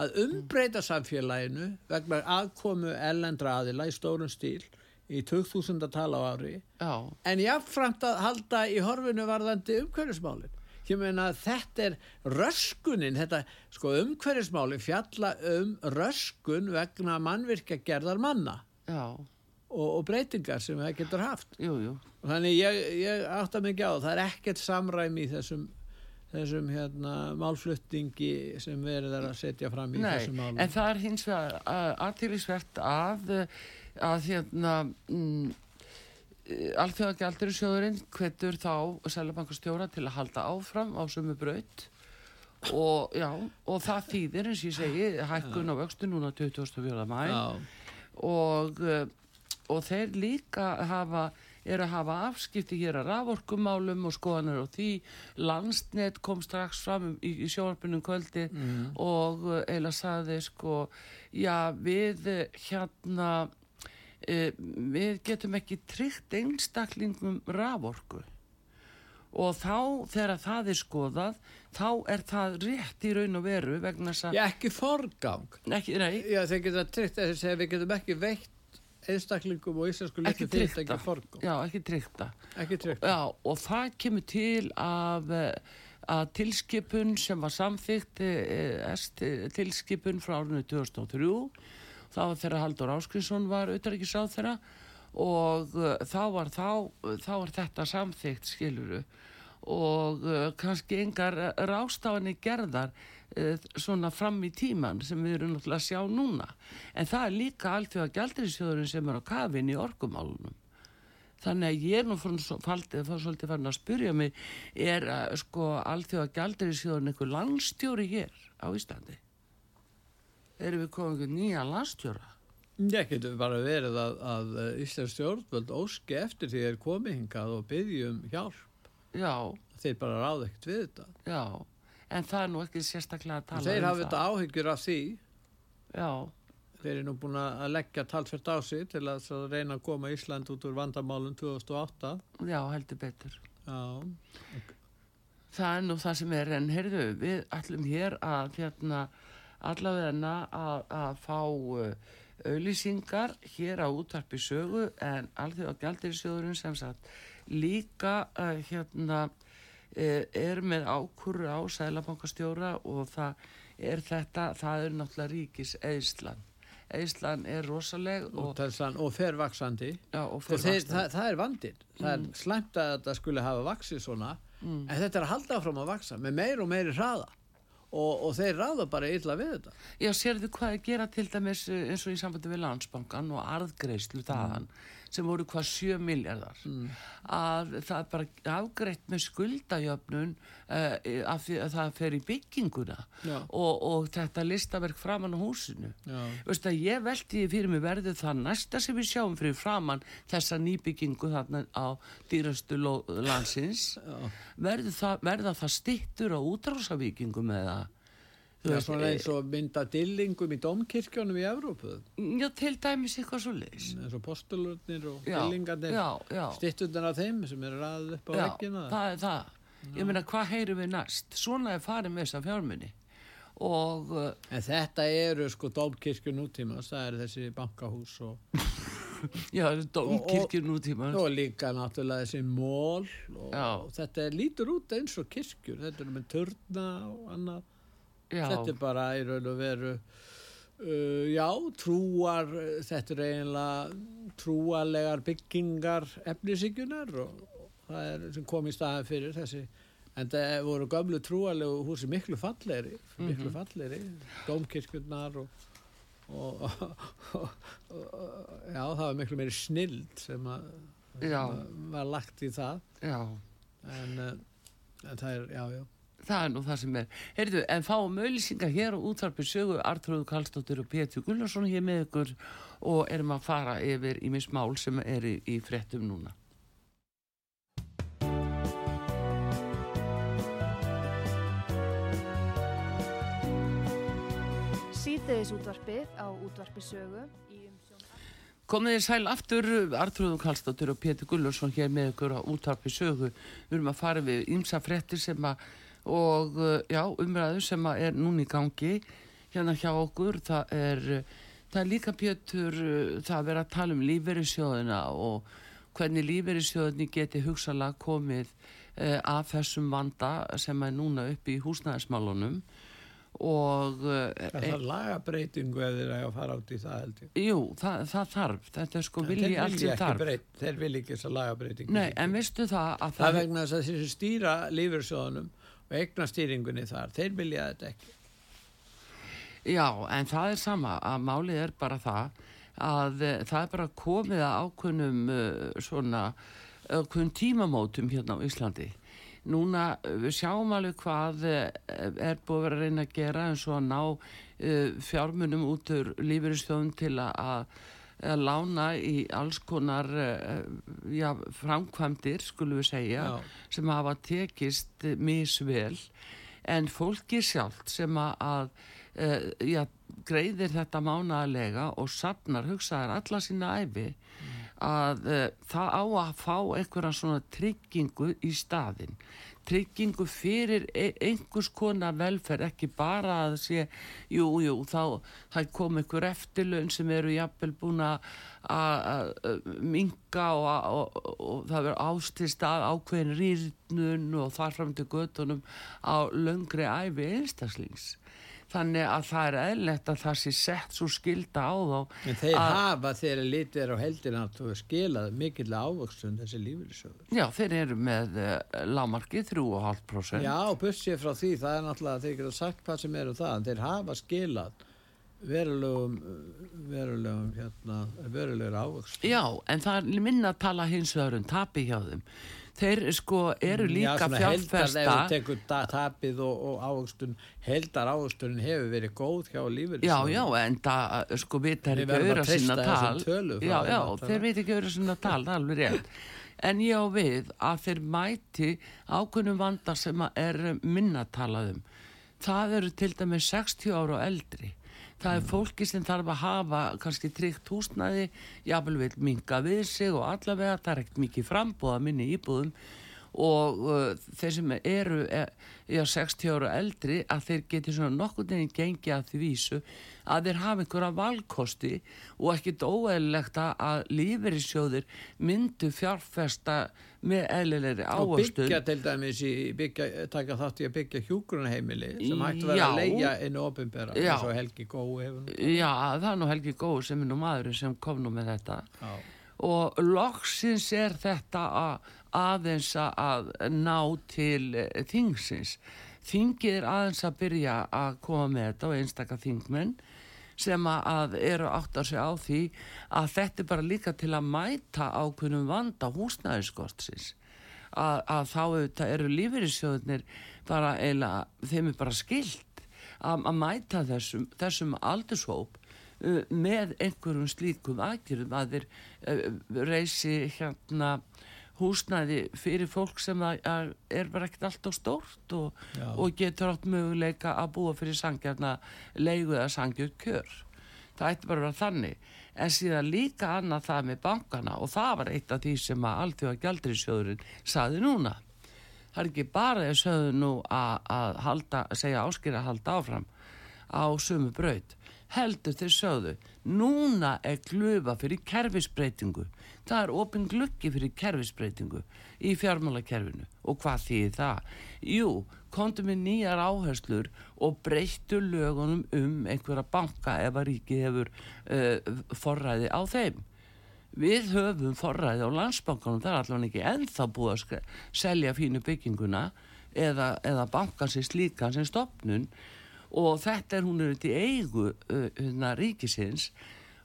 S3: að umbreyta samfélaginu vegna aðkomu ellendra aðila í stórum stíl í 2000. tala á ári.
S2: Já,
S3: en jáfnframt að halda í horfinu varðandi umhverfismálin. Ég meina að þetta er röskunin þetta sko umhverfismálin fjalla um röskun vegna mannvirkja gerðar manna og, og breytingar sem það getur haft.
S2: Jú, jú.
S3: þannig ég, ég átta mig ekki á það er ekkert samræmi í þessum þessum hérna málflutningi sem verið er að setja fram í
S2: Nei,
S3: þessum málum.
S2: en það er hins vegar aðtýrisvert að, að hérna, mm, alþjóðagjaldurisjóðurinn hvetur þá Sælabankastjóra til að halda áfram á sömu braut. Og, já, og það þýðir eins og ég segi hækkun á vöxtu núna 24. mæ
S3: Já,
S2: og, uh, og þeir líka hafa er að hafa afskipti hér að raforkumálum og skoðanir og því. Landsnet kom strax fram í, í sjónarpunum kvöldi og uh, eiginlega saði sko já við uh, hérna uh, við getum ekki tryggt einstaklingum raforku. Og þá þegar það er skoðað þá er það rétt í raun og veru vegna þess að
S3: ég ekki forgang.
S2: Ekki, nei,
S3: Já, þeir geta tryggt þess að við getum ekki veitt einstaklingum og íslensku litlu fyrirtæki
S2: tryggta
S3: forgang
S2: já, ekki tryggta
S3: ekki tryggt
S2: Já, og það kemur til af eh, að tilskipun sem var samþygt tilskipun frá árinu 2003 þá var þeirra Haldur Áskrinsson var auðvitað þeirra og uh, þá var þá, þá var þetta samþygt skiluru og kannski engar rástafanir gerðar svona fram í tíman sem við erum náttúrulega að sjá núna en það er líka alltaf gjaldriðsjóðurinn sem er á kafin í orkumálunum Þannig að ég er nú fór svolítið farin að spyrja mig, er uh, sko allþjóða gældurisjóðun einhver landstjóri hér á Íslandi? Erum við komið einhver nýja landstjóra?
S3: Ég getur bara verið að, að Íslands stjórnvöld óski eftir því þeir komi hingað og byggjum hjálp.
S2: Já,
S3: Þeir bara ráða ekkert við þetta.
S2: já, en það er nú ekki sérstaklega að tala
S3: Þeir
S2: um
S3: hafa þetta
S2: það.
S3: áhyggjur af því.
S2: Já,
S3: Þeir eru nú búin að leggja talsvert á sig til að reyna að koma Ísland út úr vandamálum 2008.
S2: já, heldur betur.
S3: Já,
S2: Það er nú það sem er, en heyrðu, við ætlum hér að hérna allavegna að, að fá uh, auðlýsingar hér á útvarpi sögu en alþjóða gjaldirisjóðurinn sem sagt líka uh, hérna er með ákurru á sælabankastjóra og það er þetta, það er náttúrulega ríkis eðslan Ísland er rosaleg og,
S3: og fer vaksandi
S2: já, og
S3: og þeir, það, það er vandinn. Það er slæmt að þetta skulle hafa vaksið svona en þetta er að halda áfram að vaksa með meir og meiri hraða. Og, og þeir ráða bara illa við þetta.
S2: Já, sérðu hvað að gera til dæmis eh, eins og í sambandi við landsbankan og arðgreislu þaðan sem voru hvað 7 miljardar að það er bara afgreitt með skuldajöfnun uh, af því að það fer í bygginguna og, og þetta listaverk framan á húsinu. Að ég velti því fyrir mig verður það næsta sem við sjáum fyrir framan þessa nýbyggingu þarna á dýrastu landsins? Verður það, verða það stittur á útrásavíkingum eða
S3: Það er svona eins og mynda dillingum í domkirkjónum í Evrópu
S2: Já, til dæmis eitthvað svo leis.
S3: eins og postulurnir og
S2: Já,
S3: dillingarnir
S2: já, já.
S3: stittundan af þeim sem eru ræðið upp á
S2: Já,
S3: veggina
S2: það er það. Ég meina, hvað heyrum við næst? Svona er farið með þessa fjármunni. Og, uh,
S3: en þetta eru sko domkirkjur nútímas það eru þessi bankahús og, *laughs*
S2: já, dómkirkjur nútíma.
S3: og líka náttúrulega þessi mól og,
S2: Já.
S3: og þetta lítur út eins og kirkjur þetta er með turna og annað
S2: Já,
S3: þetta er bara í raun og veru uh, já, trúar þetta er eiginlega trúarlegar byggingar efnisíkjunar og, það er sem kom í staðan fyrir þessi en það voru gömlu trúarlegu húsi miklu fallegri miklu fallegri, dómkirkjurnar og, og, og, og já, það var miklu meiri snild sem að var lagt í það.
S2: Já,
S3: en, uh, en það er, já, já
S2: það er nú það sem er. Heyrðu, en fáum auðlýsingar hér og útvarpið sögu Artrúðu Karlsdóttir og Pétur Gullarsson hér með ykkur og erum að fara yfir í mismál sem er í, í fréttum núna.
S5: Síðdeðis útvarpið á útvarpi sögu í umsjón
S2: Komið þið sæl aftur, Artrúðum Kallstóttir og Pétur Gullarsson hér með ykkur á útvarpi sögu. Við erum að fara við ymsa fréttir sem að, og uh, já, umræðu sem að er núna í gangi hérna hjá okkur. Það er, uh, það er líka Pétur, uh, það að vera að tala um lífeyrissjóðina og hvernig lífeyrissjóðinni geti hugsalega komið af þessum vanda sem er núna upp í húsnæðismálunum og
S3: það er lagabreitingu ef þeir eiga að fara át í það held ég
S2: jú, það, það þarf, þetta er sko vilji sem
S3: ekki
S2: þarf.
S3: breyt, þeir vilja ekki þessa lagabreitingu
S2: Nei, en veistu það að
S3: það er vegna þess að þessi stýra lífursjóðunum og eignastýringunni þar þeir vilja þetta ekki
S2: Já, en það er sama að málið er bara það að uh, það er bara komið að ákveðnum uh, svona ákveðnum tímamótum hérna á Íslandi. Núna uh, við sjáum alveg hvað er búið að vera að reyna að gera eins og að ná fjármunum út úr lífeyristjóðum til að lána í alls konar uh, já, framkvæmdir, skulum við segja,
S3: Já.
S2: sem hafa tekist misvel. En fólki sjálft sem að, uh, já, greiðir þetta mánaðarlega og sapnar hugsaðar alla sína æfi að uh, það á að fá einhverja svona tryggingu í staðinn tryggingu fyrir e einhvers konar velferð ekki bara að sé jú, jú, þá það kom einhver eftirlaun sem eru jafnvel búin að minga og, og, og, og það verður ástist að ákveðin rýrnun og þar fram til göttunum á löngri æfi einstaklings þannig að það er eðlegt að það sé sett svo skilda á þá
S3: en þeir hafa þegar litið er á heldina að þú skilað mikill ávöxtun þessi lífursjóður
S2: já, þeir eru með uh, lámarki 3,5%
S3: já, bussið frá því, það er náttúrulega þeir geta sagt hvað sem eru það, en þeir hafa skilað verulegum verulegum hérna, verulegur ávöxtun.
S2: Já, en það er minna að tala hins vegar um tapi hjá þeim. Þeir sko eru líka
S3: Já, svona heldar,
S2: fjárfesta.
S3: ef tekur da- tapið og, og ávöxtun heldar ávöxtunin hefur verið góð hjá lífur
S2: Já, já, en það sko vita
S3: Við
S2: ekki auðra
S3: þessum
S2: tal.
S3: tölum,
S2: já,
S3: er
S2: já, þeir veit ekki auðra sinna tal, það er alveg rétt. *laughs* En ég á við að þeir mæti ákveðnum vanda sem er minna talað um. Það eru til dæmis 60 ára og eldri. Það er fólki sem þarf að hafa kannski tryggt húsnæði, jáfnvel minga við sig og allavega það er ekkert mikið frambúða minni íbúðum og uh, þeir sem eru e, já, 60 ára og eldri að þeir geti svona nokkur neginn gengi að því vísu að þeir hafa einhverja valkosti og ekkit óeðlilegt að- lífeyrissjóðir myndu fjárfesta með eðlilegri
S3: og
S2: ávöxtun
S3: byggja til dæmis í byggja, taka þátt í að byggja hjúgrunheimili sem hægt
S2: Já.
S3: að inn og ofinbera eins og Helgi Gói hefur.
S2: Já, það er nú Helgi Góð sem er nú maðurinn sem kom nú með þetta
S3: Já.
S2: Og loksins er þetta að, aðeins að ná til eh, þingsins. Þingið er aðeins að byrja að koma með þetta og einstaka þingmenn sem að- eru átt að segja á því að þetta er bara líka til að mæta ákveðnum vanda húsnæðiskortsins. Að, að þá auðvitað eru lífeyrissjóðunir bara eiginlega, þeim er bara skilt að, að mæta þessum, þessum aldurshóp með einhverjum slíkum aðgerðum að þeir uh, reysi hérna húsnæði fyrir fólk sem að, að er bara ekkert alltaf stórt og, og getur átt möguleika að búa fyrir sangjarna leigu eða sangjur kjör. Það ætti bara að vera þannig. En síðan líka annað það með bankana og það var eitt af því sem að alltjóða gjaldrisjóðurinn saði núna. Það er ekki bara þess höfðu nú að, að halda, segja áskýra að halda áfram á sömu braut. Heldur þeir sögðu, núna er glufa fyrir kerfisbreytingu. Það er opin gluggi fyrir kerfisbreytingu í fjármálakerfinu. Og hvað þýðir það? Jú, komdu með nýjar áherslur og breyttu lögunum um einhverja banka ef að ríkið hefur uh, forræði á þeim. Við höfum forræði á landsbankanum, það er allavega ekki ennþá búið að selja fínu bygginguna eða, eða bankan sem slíkan sem stopnun og þetta er hún er í eigu uh, hérna, ríkisins.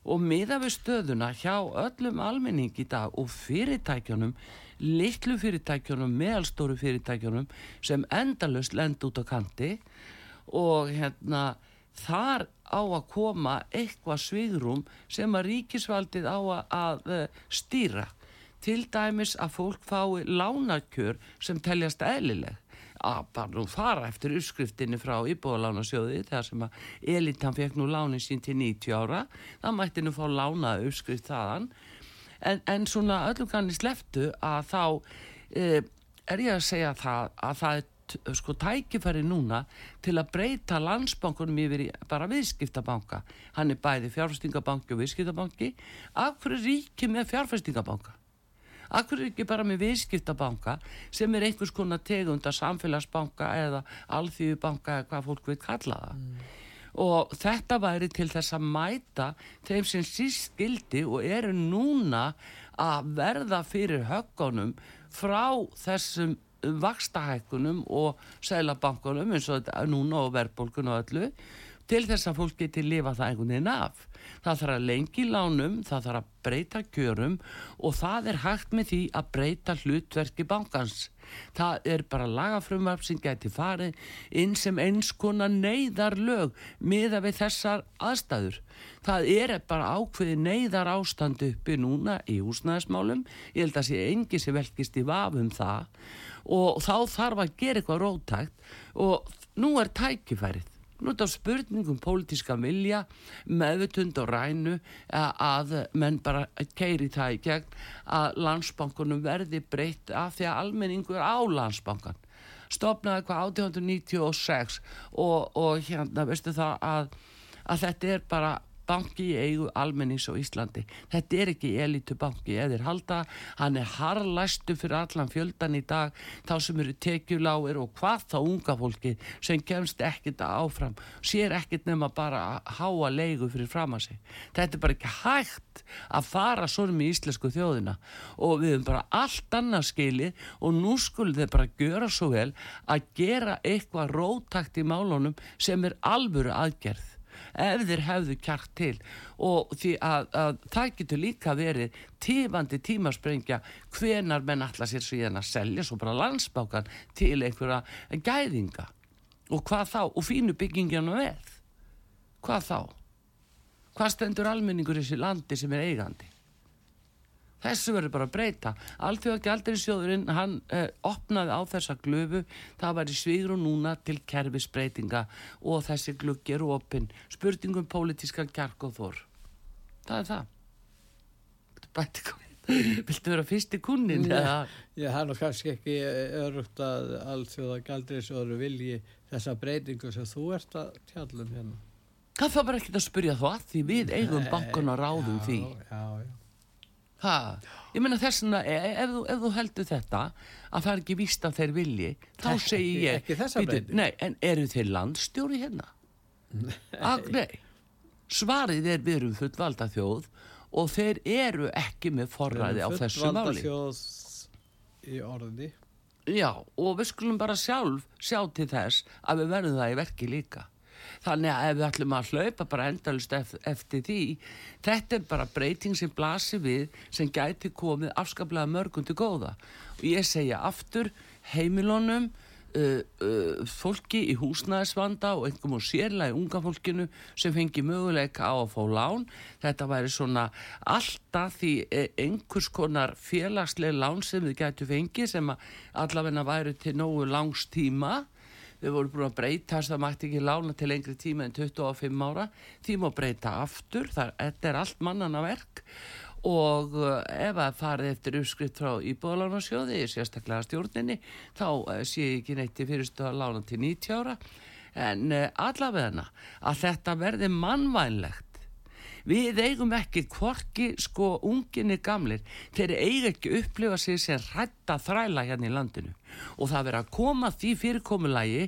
S2: Og miða við stöðuna hjá öllum almenning í dag og fyrirtækjunum, litlu fyrirtækjunum, meðalstóru fyrirtækjunum sem endalust lend út á kanti. Og hérna þar á að koma eitthvað svigrum sem að ríkisvaldið á að, eh, stýra. Til dæmis að fólk fái lánakjör sem teljast eðlileg að bara nú fara eftir uppskriftinni frá íbúðalánasjóði þegar sem að elitan fekk nú lánin sín til 90 ára. Það mætti nú fá lánaða uppskrift þaðan. En, en svona öllum kanni sleftu að þá eh, er ég að segja það að það er sko tækifæri núna til að breyta landsbankunum yfir bara viðskiptabanka. Hann er bæði fjárfestingabanki og viðskiptabanki. Af hverju ríki með fjárfestingabanka af hverju ekki bara með viðskiptabanka sem er einhvers konar tegunda samfélagsbanka eða alþýðubanka eða hvað fólk vil kalla það og þetta væri til þess að mæta þeim sem síst skildi og eru núna að verða fyrir höggunum frá þessum vakstahækkunum og sælabankunum eins og núna og verðbólkun og öllu til þess að fólk geti lifa það einhvern veginn af. Það þarf að lengi lánum, það þarf að breyta kjörum og það er hægt með því að breyta hlutverki bankans. Það er bara lagafrumvarp sem geti farið inn sem eins konar neyðar lög miða við þessar aðstæður. Það er bara ákveði neyðar ástand uppi núna í húsnæðismálum. Ég held að sé engi sem velkist í vafum það og þá þarf að gera eitthvað rótækt og nú er tækifærið. Nú er þetta spurningum pólitíska vilja, meðvutund og rænu að, menn bara keiri það í gegn að landsbankunum verði breytt af því að almenningur á landsbankan. Stopnaði hvað 1896 og, og hérna veistu það að, að þetta er bara banki í eigu almennings á Íslandi. Þetta er ekki elitu banki, eða er halda, hann er harlæstu fyrir allan fjöldan í dag, þá sem eru tekjuláir og hvað þá unga fólki sem kemst ekkit áfram, sér ekkit nema bara að háa leigu fyrir fram að sig. Þetta er bara ekki hægt að fara svona með íslensku þjóðina og við höfum bara allt annað skilið og nú skulum þeir bara gjöra svo vel að gera eitthvað rótakt í málunum sem er alvöru aðgerð ef þeir hefðu kjart til. Og því að, að það getur líka verið tífandi tímasprengja hvenar menn ætla sér síðan að selja svo bara landsbákan til einhverja gæðinga. Og hvað þá, og fínu byggingina með hvað þá? Hvað stendur almenningur í þessi landi sem er eigandi Þessu verður bara að breyta. Alþjóða gjaldirisjóðurinn, hann eh, opnaði á þessa glöfu, það var í svígru núna til kerfisbreytinga og þessi gluggi er opinn. Spurningum pólitískan kjark og þor. Það er það. Bæti komið. *laughs* Viltu vera fyrsti kunnin? eða?
S3: Ég það er nú kannski ekki örugt að allþjóða galdriðsjóður vilji þessa breytingu sem þú ert að tjallum hérna.
S2: Það þá bara ekkert að spyrja þú að því við eigum bankun að ráðum því.
S3: Já, já,
S2: Ha, ég meina þess vegna, e- ef, þú- ef þú heldur þetta, að það er ekki víst að þeir vilji, þá segi ég...
S3: ekki þessa
S2: "Bíddu,
S3: breytingu."
S2: Nei, en eru þeir landstjóri hérna? Að, nei, svarið er við erum fullvalda þjóð og þeir eru ekki með forræði á þessu máli.
S3: þjóð í orði.
S2: Já, og við skulum bara sjálf sjá til þess að við verðum það í verki líka. Þannig að ef við ætlum að hlaupa bara endalust ef, eftir því, þetta er bara breyting sem blasir við sem gæti komið afskaplega mörgum til góða. Og ég segja aftur heimilónum, uh, uh, fólki í húsnæðisvanda og einhverjum og sérlega unga fólkinu sem fengi möguleika á að fá lán. Þetta væri svona alltaf því eh, einhvers konar félagsleg lán sem þið gætu fengið sem allavegna væri til nógu langs tíma við vorum búin að breyta þess að það mætti ekki lána til lengri tíma en 25 ára. Því má breyta aftur, það, þetta er allt mannana verk. Og uh, ef að farið eftir uppskrift frá íbúðalánarsjóði, sérstaklega stjórninni þá uh, sé ég ekki neitt í fyrirstu að lána til 90 ára. En uh, allavegna að þetta verði mannvænlegt. Við eigum ekki hvorki sko unginni gamlir, þeir eiga ekki upplifa sig sem rætta þræla hérna í landinu og það verið að koma því fyrirkomulagi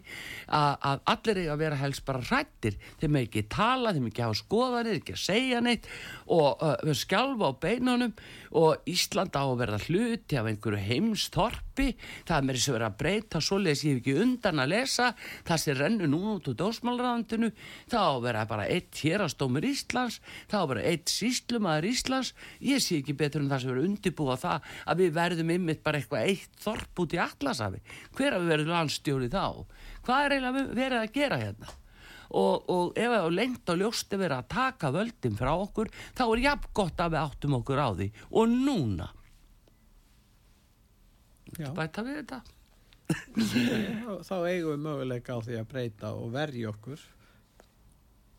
S2: að, allir eiga að vera helst bara rættir, þeir með ekki tala, þeir með ekki hafa skoðanir, ekki að segja neitt. Og uh, skjálfa á beinunum. Og Ísland á að verða hluti af einhverju heimstorpi, það er þess að vera að breyta svoleiðis ég hef ekki undan að lesa, það sem rennur nú út úr dósmálraðandinu, það á að vera bara eitt hérastómur Íslands, það á að vera eitt síslumæður Íslands, ég sé ekki betur en það sem verður undirbúa það að við verðum ymmit bara eitthvað eitt þorp út í Atlasafi. Hver að við verðum landstjóri þá? Hvað er eiginlega verið að gera hérna? Og, og ef það lengt og ljóst er verið að taka völdin frá okkur, þá er jafn gott að við áttum okkur á því. Og núna,
S3: Já.
S2: bæta við þetta. *laughs*
S3: Þá eigum við möguleika á því að breyta og verja okkur.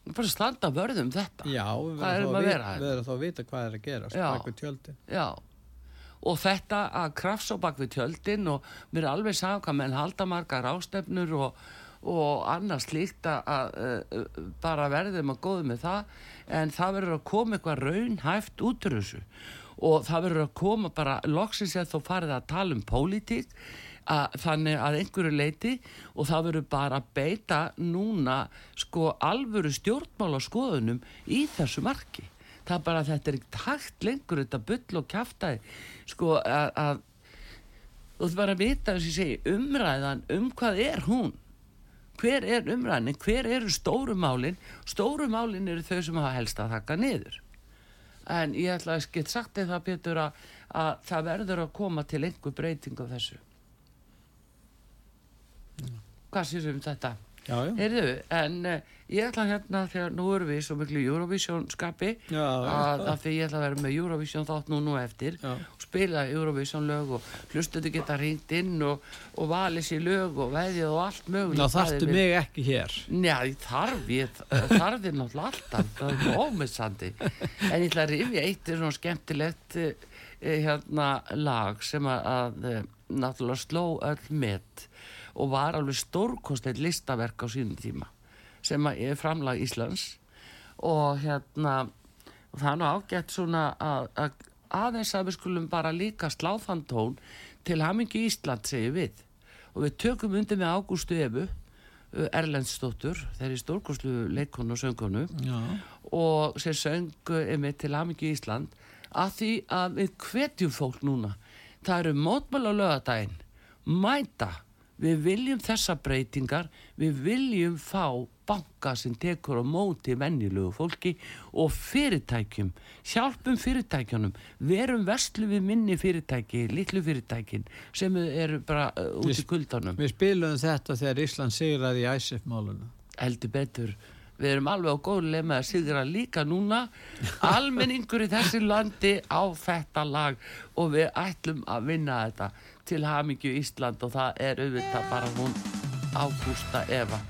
S2: Bara standa vörðum þetta.
S3: Já, við verðum þá
S2: að vera hérna?
S3: við verðum þá að vita hvað er að gera,
S2: Já.
S3: við.
S2: Já, og þetta að krafsa á bak við tjöldin og mér er alveg sagði hvað menn halda margar ástefnur og, og annars slíkt að, að, að bara verðum að góða með það. En það verður að koma eitthvað raunhæft út úr þessu. Og það verður að koma bara loksins eða þó farið að tala um pólitík að, þannig að einhverju leiti og það verður bara að beita núna sko alvöru stjórnmála skoðunum í þessu marki það bara þetta er ekkert hægt lengur þetta bull og kjaftaði sko að, þú þarf bara að vita þess að segi umræðan um hvað er hún? Hver er umræðin, hver eru stóru málin? Stóru málin eru þau sem hafa helst að þakka niður. En ég ætla að get sagt þér það Pétur að, að það verður að koma til einhver breyting á þessu. Hvað sér um þetta? Heyrðu, en uh, ég ætla hérna þegar nú erum við svo miklu Eurovision skapi
S3: Já,
S2: að, að því ég ætla að vera með Eurovision þátt nú nú eftir
S3: Já.
S2: og spila Eurovision lög og hlustuðu geta ringt inn og, og valið sér lög og veðið og allt mögulegt
S3: Ná þarftu mig ekki hér.
S2: Já, ég þarf ég, þarf ég náttúrulega alltaf, það er ómissandi. En ég ætla að rifja eitt er svona skemmtilegt uh, hérna lag sem að, að náttúrulega sló öll met og var alveg stórkostleitt listaverk á sínum tíma sem er framlag Íslands. Og hérna og það er nú ágætt svona að, að aðeins að við skulum bara líka slá þann tón til hamingi Ísland segir við. Og við tökum undir með Ágústu uh, Erlendsdóttur, þeirri stórkoslu leikonu og söngonu
S3: Já.
S2: og sem söng einmitt til Hamingju Ísland að því að við hvetjum fólk núna. Það eru mótmæla lögadaginn mæta við viljum þessa breytingar við viljum fá banka sem tekur á móti venjulegu fólki og fyrirtækjum hjálpum fyrirtækjunum. Verum vestlu við minni fyrirtæki litlu fyrirtækin sem eru bara uh, út í kuldanum.
S3: Við spilum þetta þegar Ísland sigraði í ISF-máluna.
S2: heldur betur. Við erum alveg á góðlega með að sigra líka núna. Almenningur í þessi landi á þetta lag og við ætlum að vinna þetta til hamingju Ísland og það er auðvitað bara hún Ágústa Eva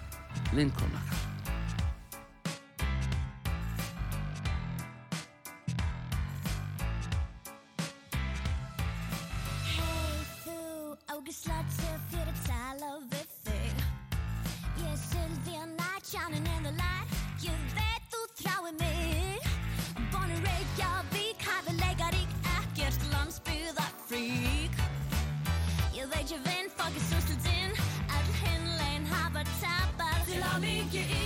S6: ven, folkesøster din At henland har været tabt Selvom ikke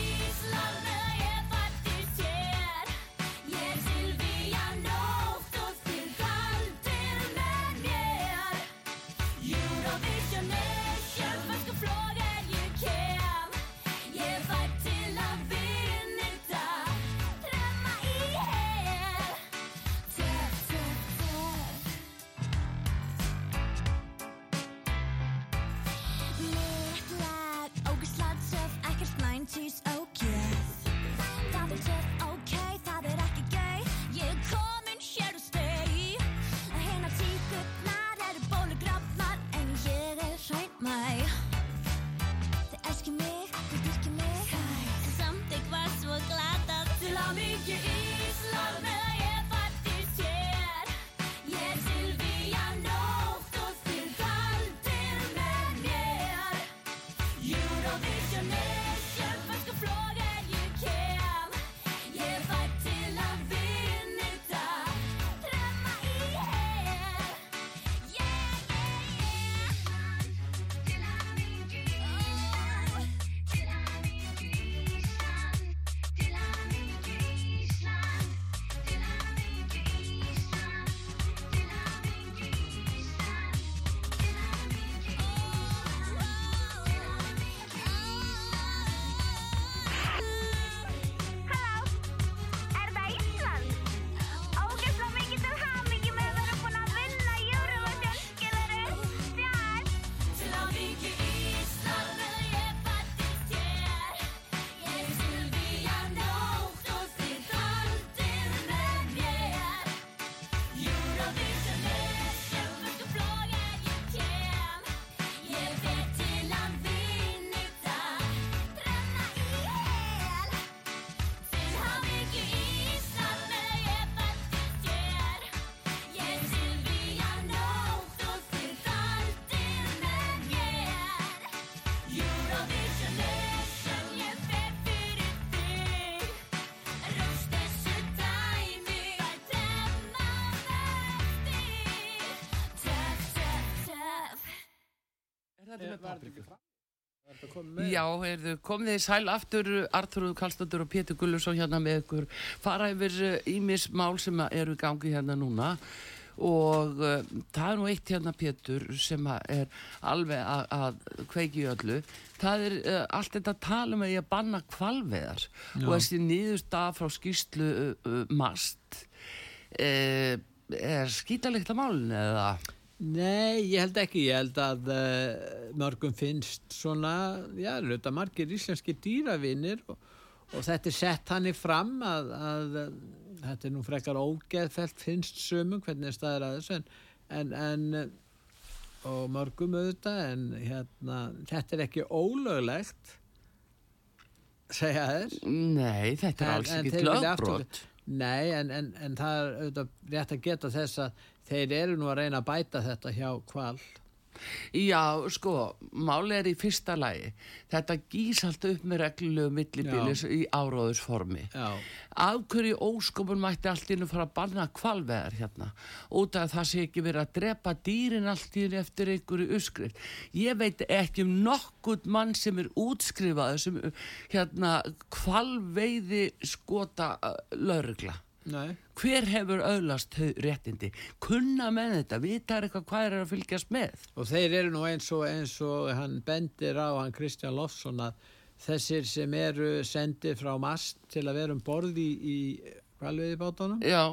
S6: með?
S2: Papriku? Já, heyrðu, komið þið sæl aftur Arþrúð Kallstóttur og Pétur Gullusson hérna með ykkur. Fara yfir ímis mál sem eru gangi hérna núna. Og uh, það er nú eitt hérna Pétur sem að er alveg að, að kveiki öllu. Það er uh, allt þetta að tala um að ég banna kvalveðar og þessi nýðust af frá skýslu uh, uh, mast uh, er skítalegt að málun eða
S3: Nei, ég held ekki, ég held að uh, mörgum finnst svona, já, þetta margir íslenski dýravinir og, og þetta er sett hann í fram að, að, uh, þetta er nú frekar ógeðfelt finnst sömum hvernig er staðir að þessu en, en, en uh, og mörgum auðvitað en hérna, þetta er ekki ólöglegt segja þér.
S2: Nei, þetta er alls ekki lögbrot.
S3: Nei, en, en, en það er auðvitað rétt að geta þess að þeir eru nú að reyna að bæta þetta hjá kval.
S2: Já, sko, máli er í fyrsta lagi. Þetta gís allt upp með reglulegu millibilis í áróðusformi.
S3: Já,
S2: Af hverju óskopun mætti allt í hennu fara að banna kvalveðar hérna? Út af það sé ekki verið að drepa dýrin allt hennu eftir einhverju uppskrift. Ég veit ekki um nokkurt mann sem er útskrifaður sem hérna kvalveiði skota uh, laurugla.
S3: Nei,
S2: Hver hefur öðlast réttindi? Kunna með þetta, vita er eitthvað hvað er að fylgjast með?
S3: og þeir eru nú eins og, eins og hann bendir á hann Kristján Lofsson að þessir sem eru sendið frá mast til að vera um borð í, í kvalviði bátunum,
S2: Já,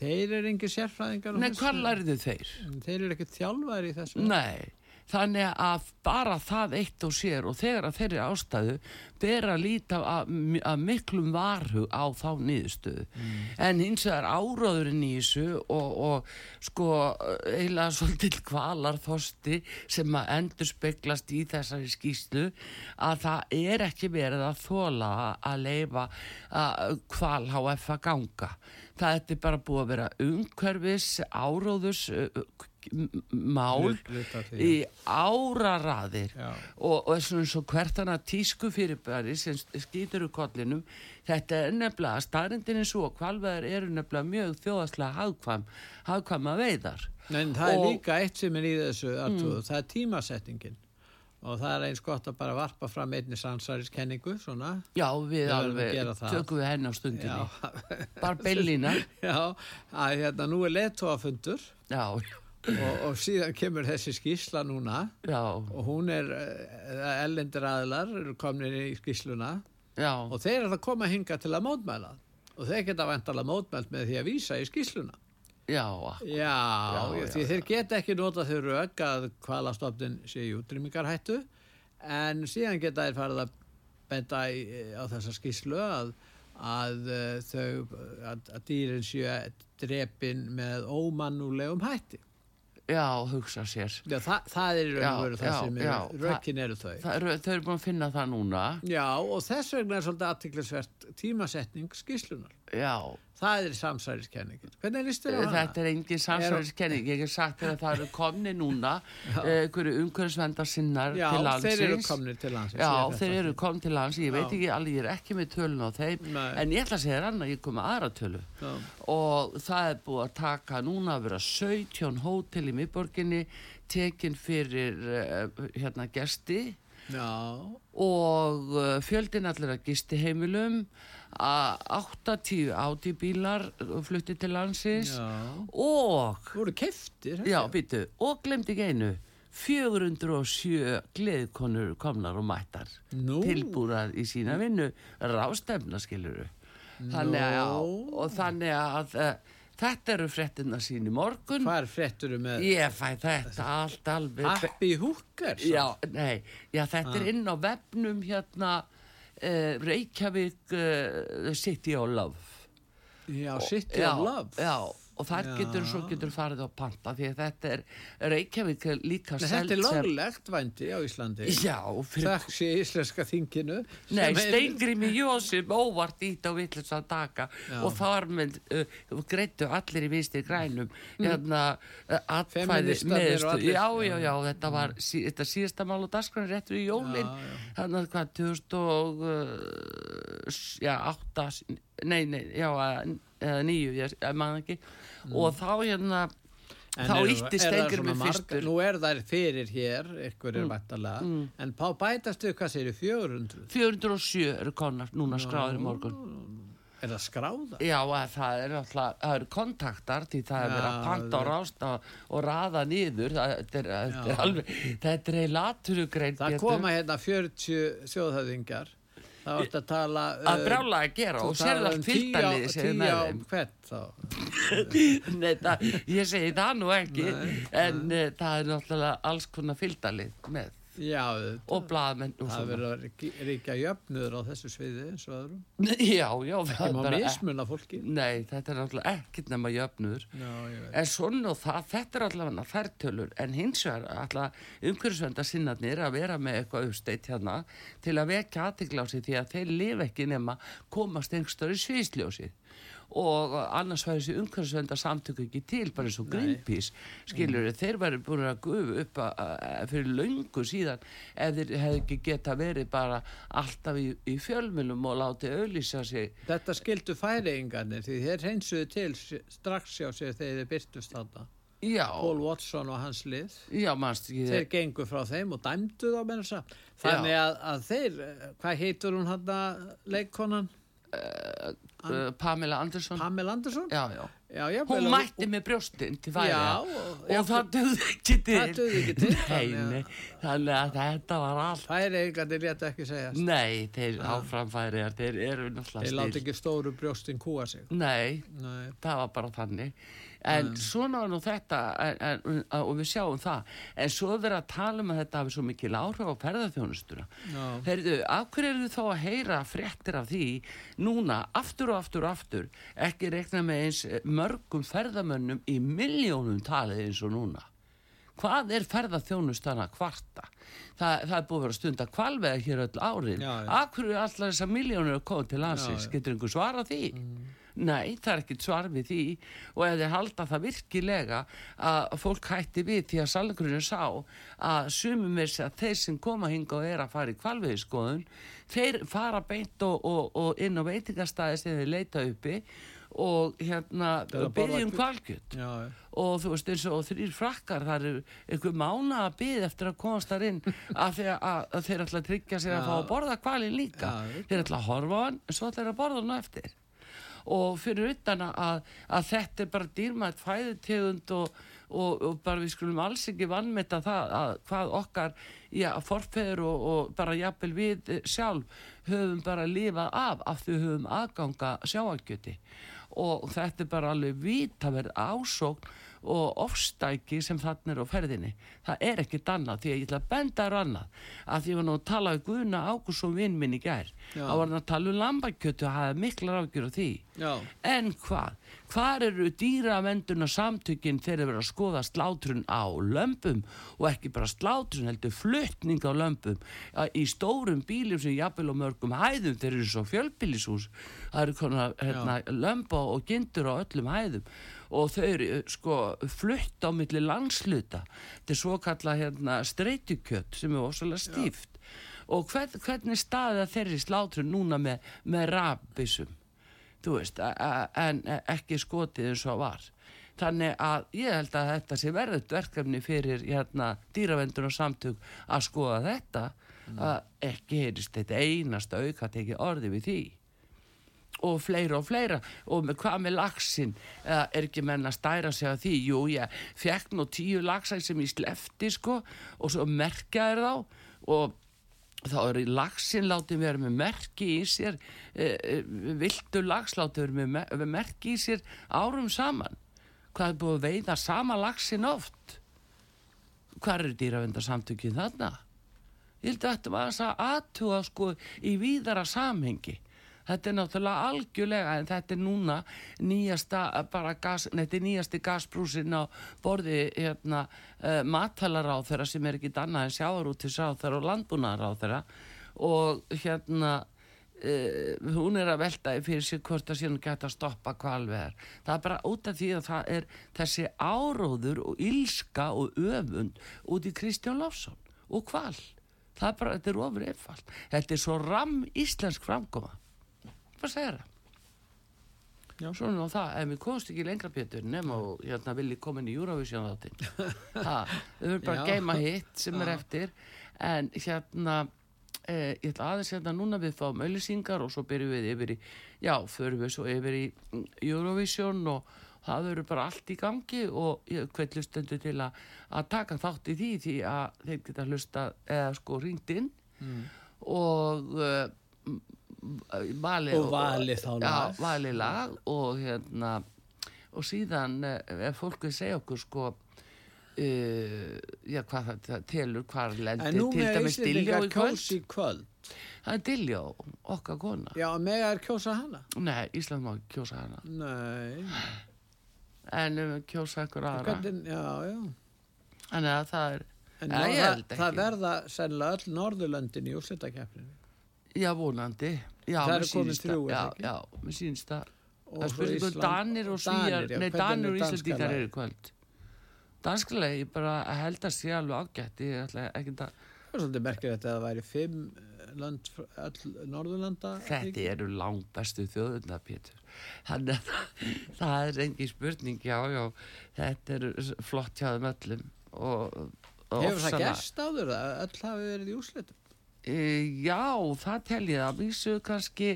S3: þeir eru engin sérfræðingar
S2: nei, hvað lærðu þeir?
S3: Þeir eru ekkert þjálfæri í þessu.
S2: Nei, þannig að bara það eitt og sér og þegar að þeirri ástæðu ber að líta að, að miklum varhug á þá niðurstöðu. En hins vegar áráðurinn í þessu og, og sko eiginlega svolítil kvalar þosti sem að endur speglast í þessari skýslu að það er ekki verið að þóla að leifa að kval HF að ganga. Það er bara búið að vera umhverfis áróðus uh, mál í áraraðir.
S3: Já.
S2: og, og svona eins og hvert hana tísku fyrirbæri sem skýtur úr kollinum. Þetta er nefnilega staðrindin eins og kvalveðar eru nefnilega mjög þjóðaslega hagkvæm, hagkvæma veiðar.
S3: En það er
S2: Og-
S3: líka eitt sem er í þessu, Artur, það er tímasettingin. og það er eins gott að bara varpa fram einni samsæriskenningu svona.
S2: Já, við
S3: að
S2: alveg tökum við henni á stundinni.
S3: Já,
S2: Bara bellina. *laughs*
S3: já að hérna nú er leðtóafundur
S2: Já,
S3: og, og síðan kemur þessi skýsla núna.
S2: Já,
S3: og hún er ellendir aðilar eru komin í skýsluna
S2: já,
S3: og þeir eru að koma hinga til að mótmæla. Og þeir geta vantalega mótmælt með því að vísa í skýsluna
S2: já,
S3: Já,
S2: Já,
S3: því
S2: já,
S3: þeir geta ekki nota þau rauk að hvalastofnin sé í útrýmingarhættu. En síðan geta þeir farið að benda í, á þessa skýslu að, að uh, þau að, að dýrin séu drepin með ómannulegum hætti.
S2: Já, hugsa sér.
S3: Já, það, það er í raun og veru það sem er, rökin eru þau.
S2: Það þau eru búin að finna það núna.
S3: Já, og þess vegna er svolítið aðtiklisvert tímasetning skýslunar.
S2: Já,
S3: Það er samsæriskenningin. Hvernig líst þér á hana?
S2: þetta er engin samsvæðiskenning. Ég hef sagt þér að það eru komni núna *laughs* einhverju umhverfisvendar sinnar
S3: Já,
S2: til landsins.
S3: þeir eru komnir til landsins.
S2: Já, þeir eru komni til lands, ég veit
S3: Já.
S2: ekki alveg, ég er ekki með tölun á þeim,
S3: Nei.
S2: en ég ætla að segja þér annað, ég kom með aðra tölu
S3: Já.
S2: og það er búið að taka núna að vera 17 hótel í miðborginni, tekin fyrir uh, hérna gesti
S3: Já,
S2: og uh, fjöldin allir að gisti heimilum, að 80 átibílar flutti til landsins.
S3: Já.
S2: og
S3: voru keftir
S2: Já, býtu, og glemdi ekki einu. 407 gleðkonur komnar og mættar.
S3: Nú.
S2: tilbúrar í sína vinnu. Rástefna skiluru þannig að,
S3: Nú.
S2: og þannig að uh, þetta eru fréttina sín í morgun.
S3: Hvað er fréttur með
S2: ég fæ þetta allt alveg
S3: Happy Hookers?
S2: já, nei, já, þetta er inn á vefnum hérna uh, Reykjavík uh, City of Love
S3: Já, City of Love.
S2: já, og þar
S3: Já.
S2: getur svo getur farið á panta því að þetta er Reykjavík líka
S3: Nei, þetta er löglegt vændi á Íslandi.
S2: Já, fyrir
S3: Þakk sé íslenska þinginu.
S2: Nei, Steingrimi Jósip óvart ít á vitlis að taka
S3: Já.
S2: og þar með uh, greittu allir í vinstri grænum hérna uh,
S3: Mm. Og
S2: meðstu já, já, já, þetta var sí, þetta síðasta mál og dagskræn réttur í jólin þannig að hvað 2000 og uh, nei, nei, já, eða níu, ég, ég maður ekki og þá hérna
S3: Mm. En
S2: þá
S3: eru-
S2: ítti
S3: er það
S2: Steingrimi
S3: svona margar-
S2: fyrstur
S3: Nú er þær fyrir hér, ykkur er mm. en pá bætast við hvað sér 400?
S2: 407 eru konar núna skráður í morgun
S3: Er það skráða?
S2: Já, að það er það eru kontaktar því það er verið að panta og
S3: það-
S2: rásta og raða niður það, þetta, er, er alveg, þetta er eilaturu
S3: Það koma hérna 40 þjóðhæðingar. Það vart að tala...
S2: að
S3: uh,
S2: brála að gera og
S3: talar
S2: allt
S3: um á-
S2: fylgdaliði sem er
S3: tíu
S2: með
S3: á
S2: þeim.
S3: hvert þá? *laughs*
S2: Nei, það, ég segi það nú ekki en uh, það er náttúrulega alls konar fylgdalið með
S3: Já, auðvitað.
S2: og blaðmenn og
S3: það verður að ríkja- jöfnuður á þessu sviði eins og öðrum. *laughs*
S2: Já, já,
S3: Ekki má
S2: bara
S3: mismunna fólki.
S2: Nei, þetta er náttúrulega ekkert nema jöfnur
S3: Já.
S2: En svona og það, þetta er allavega þærtölur, en hins vegar allavega umhverfisvenda sinnarnir að vera með eitthvað uppsteitt hérna til að vekja sig því að þeir lifa ekki nema komast einhverstaður í sviðsljósið og annars væri þessi umhverfisvenda samtöku ekki til, bara eins og Greenpeace skilur þeir væri búin að gufa upp að, að, fyrir löngu síðan ef þeir hefði ekki geta verið bara alltaf í, í fjölmjölum og látið auðlýsa sig
S3: Þetta skildu færiðingarnir því þeir reynsuðu til strax hjá sér þegar þeir byrtust þarna.
S2: Já,
S3: Paul Watson og hans lið.
S2: já,
S3: Þeir gengu frá þeim og dæmdu þá. Þannig að, að þeir, eh, hvað heitur hún hann leikkonan?
S2: Uh, Pamela Andersson
S3: Pamela Andersson?
S2: já, já.
S3: Já, já,
S2: hún mætti með brjóstin til færi
S3: Já,
S2: og,
S3: og-
S2: það döði ekki til
S3: Það dugði ekki til, *laughs*
S2: nei, nei, þannig að þetta var allt
S3: Færiðingarnir létu ekki segja.
S2: nei, þeir áframfæriðar þeir eru
S3: Þeir
S2: náttúrulega
S3: láti
S2: stil
S3: ekki stóru brjóstin kúa sig.
S2: nei,
S3: Nei.
S2: það var bara þannig en svona var nú þetta en, en, og við sjáum það. En svo er verið að tala um að þetta hafi svo mikil áhrif á ferðarþjónustuna
S3: Já.
S2: Heyrðu, af hverju eru þá að heyra fréttir af því núna aftur og aftur og aftur ekki rekna með eins eh, mörgum ferðamönnum í miljónum talið eins og núna? Hvað er ferðarþjónustan að kvarta? Það, það er búið að vera stund að kvalveða hér öll árin. Hverju er allar þessar miljónur að koma til landsins? Getur einhver svara því Nei, það er ekkert svar við því. Og ef þeir halda það virkilega að fólk hætti við því að salgrunni sá að sumum er að þeir sem koma hinga og er að fara í kvalviðskoðun þeir fara beint og, og, og inn á veitingastæði sem þeir leita uppi og hérna byggjum
S3: kjöt.
S2: kvalkjöt
S3: Já, já.
S2: og þú veist eins og þrýr frakkar það er einhver mána að byð eftir að komast þar inn *laughs* að, þeir, að, að þeir ætla að tryggja sér að fá að borða kvalin líka.
S3: Já,
S2: þeir ætla að horfa á hann en svo ætla þeir að borða hann eftir og fyrir utan að, að þetta er bara dýrmætt fæðutegund og, og, og bara við skulum alls ekki vannmeta það að hvað okkar já, forfeður og, og bara jafnvel við sjálf höfum bara lifað af af því höfum aðganga sjáakjöti og þetta er bara alveg vitaverð ásókn og ofstæki sem þannig er á ferðinni. Það er ekkert annað því að ég ætla að benda þér á annað. Að því nú að tala við Guðna Ágússon vinn minn í gær. Hann að tala um lambakjötu og hafa miklar ágjur á því.
S3: Já.
S2: en hvað, hvar eru dýravenduna samtökin þegar þeir vera að skoða slátrun á lömpum og ekki bara slátrun heldur fluttning á lömpum í stórum bílum sem jafnvel á mörgum hæðum þeir eru svo fjölbýlishús. Það eru konar hérna, lömpa og gindur á öllum hæðum og þau eru sko flutt á milli landsluta er svo kalla hérna streytukjött sem er ósvalega stíft. Og hvern, hvernig staðið að þeirri slátrun núna með, með rafbissum þú veist, en ekki skotið eins og var. Þannig að ég held að þetta sé verðut verkefni fyrir hérna dýravendun og samtök að skoða þetta. Að ekki heyrist þetta einasta auka tekið orði við því og fleira og fleira. Og með, hvað með laxin er ekki menn að stæra sig að því? Jú ég fekk nú tíu laxæð sem ég slefti sko og svo merkjaði þá. Og þá er laxin látið vera með merki í sér e, e, viltu lax látið vera með, mer- með merki í sér árum saman. Hvað er búið að veiða sama laxin oft? Hvað eru dýravendarsamtökin þarna? Ég held að þetta var að aðtuga sko í víðara samhengi þetta er náttúrulega algjörlega en þetta er núna nýjasta bara gas, þetta er nýjasti gasbrúsin á borði hérna uh, matalaráð þeirra sem er ekki annað en sjáarútisráð þeirra og landbúnaðaráð þeirra og hérna uh, hún er að velta fyrir sér hvort að síðan geta að stoppa kvalveðar það er bara út af því að það er þessi áróður og ílska og öfund út í Kristján Lofsson og kval það er bara, þetta er ofur einfalt þetta er svo ram íslensk framkoma hvað segir það?
S3: Já.
S2: Svona á það, ef við komst ekki lengra Pétur nema og hérna vilji komin í Eurovision þáttinn *laughs* það, við verðum bara að
S3: Já.
S2: geima hitt sem er eftir en hérna eh, ég ætla aðeins hérna núna við fáum auðlýsingar og svo byrjum við yfir í já, förum við svo yfir í mm, Eurovision og það verður bara allt í gangi og ég hvet lustendur til að, að taka þátt í því því að þeir geta hlusta eða sko ringt inn og uh, valið
S3: Og valið þá lag.
S2: já, valið lag og hérna og síðan eh, ef fólk vil segja okkur sko uh, já hvað það, það telur hvar
S3: En
S2: lendir til dæmis
S3: Íslendingar
S2: í kvöld
S3: kvöld.
S2: það er Diljó, okkar kona
S3: Já, með er kjósa hana?
S2: nei, Ísland má kjósa hana
S3: Nei.
S2: en um, kjósa ykkur aðra
S3: já, já.
S2: að það er
S3: En
S2: ég held
S3: það, verða sennilega öll Norðurlöndin í úrslitakeppninu.
S2: Já, vonandi já,
S3: Það eru
S2: sýnist
S3: þrjú, er það ekki?
S2: já, mér sýnst það það er
S3: svo
S2: spurning um Danir og Svíjar nei, Danir og
S3: lagið?
S2: eru kvöld danskulega, ég bara held að sé alveg ágætt ég ætla ekki að
S3: Það er svolítið merkir þetta að það væri fimm eh, lönd, fr- öll Norðurlanda.
S2: Þetta eru langt bestu þjóðuna, Pétur. Þannig að *laughs* það, er engin spurning, já, já, þetta er flott hjá þeim öllum og, og
S3: Hefur það gerst áður að öll hafi verið í úrslitum?
S2: E, já, það tel ég að vísu kannski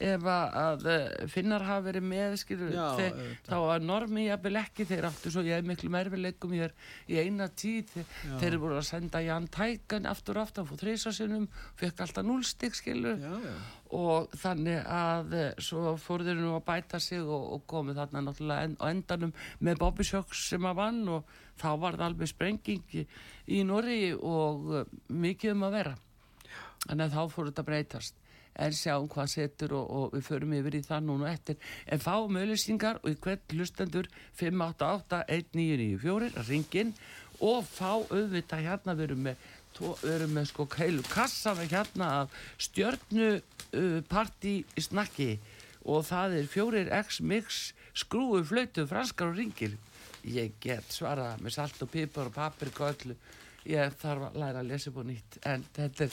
S2: ef að, að eh, finnar hafa verið með skilur,
S3: Já,
S2: þeir, þá að normi jafnvel ekki þeir áttu svo ég hef miklu merfileikum hér í eina tíð þeir,
S3: Já.
S2: þeir eru voru að senda Jan Tækan aftur aftur, hann fór þrisa sinum fekk alltaf núlstig skilur
S3: Já,
S2: og þannig að eh, svo fór þeir nú að bæta sig og, og komið þarna náttúrulega en, endanum með Bobby Shocks sem að vann og þá var það alveg sprenging í, Norri og mikið um að vera þannig að þá fór þetta að breytast. En sjáum hvað setur og, og við förum yfir í það núna eftir. En fáum auðlýsingar og í hvern hlustendur 588-1994 ringin og fá auðvitað hérna við erum með, við erum með sko heilu kassa með hérna af stjörnu uh, partí snakki og það er fjórir X-mix skrúu flautu franskar og ringir ég get svarað með salt og pipar og paprika og öllu ég þarf að læra að lesa upp á nýtt en þetta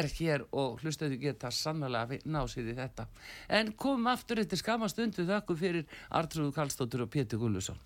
S2: er, hér og hlustuðu geta sannlega ná sér í þetta. En komum aftur eftir skama stundu þakku fyrir Artrúðu Karlsdóttur og Pétur Gullusson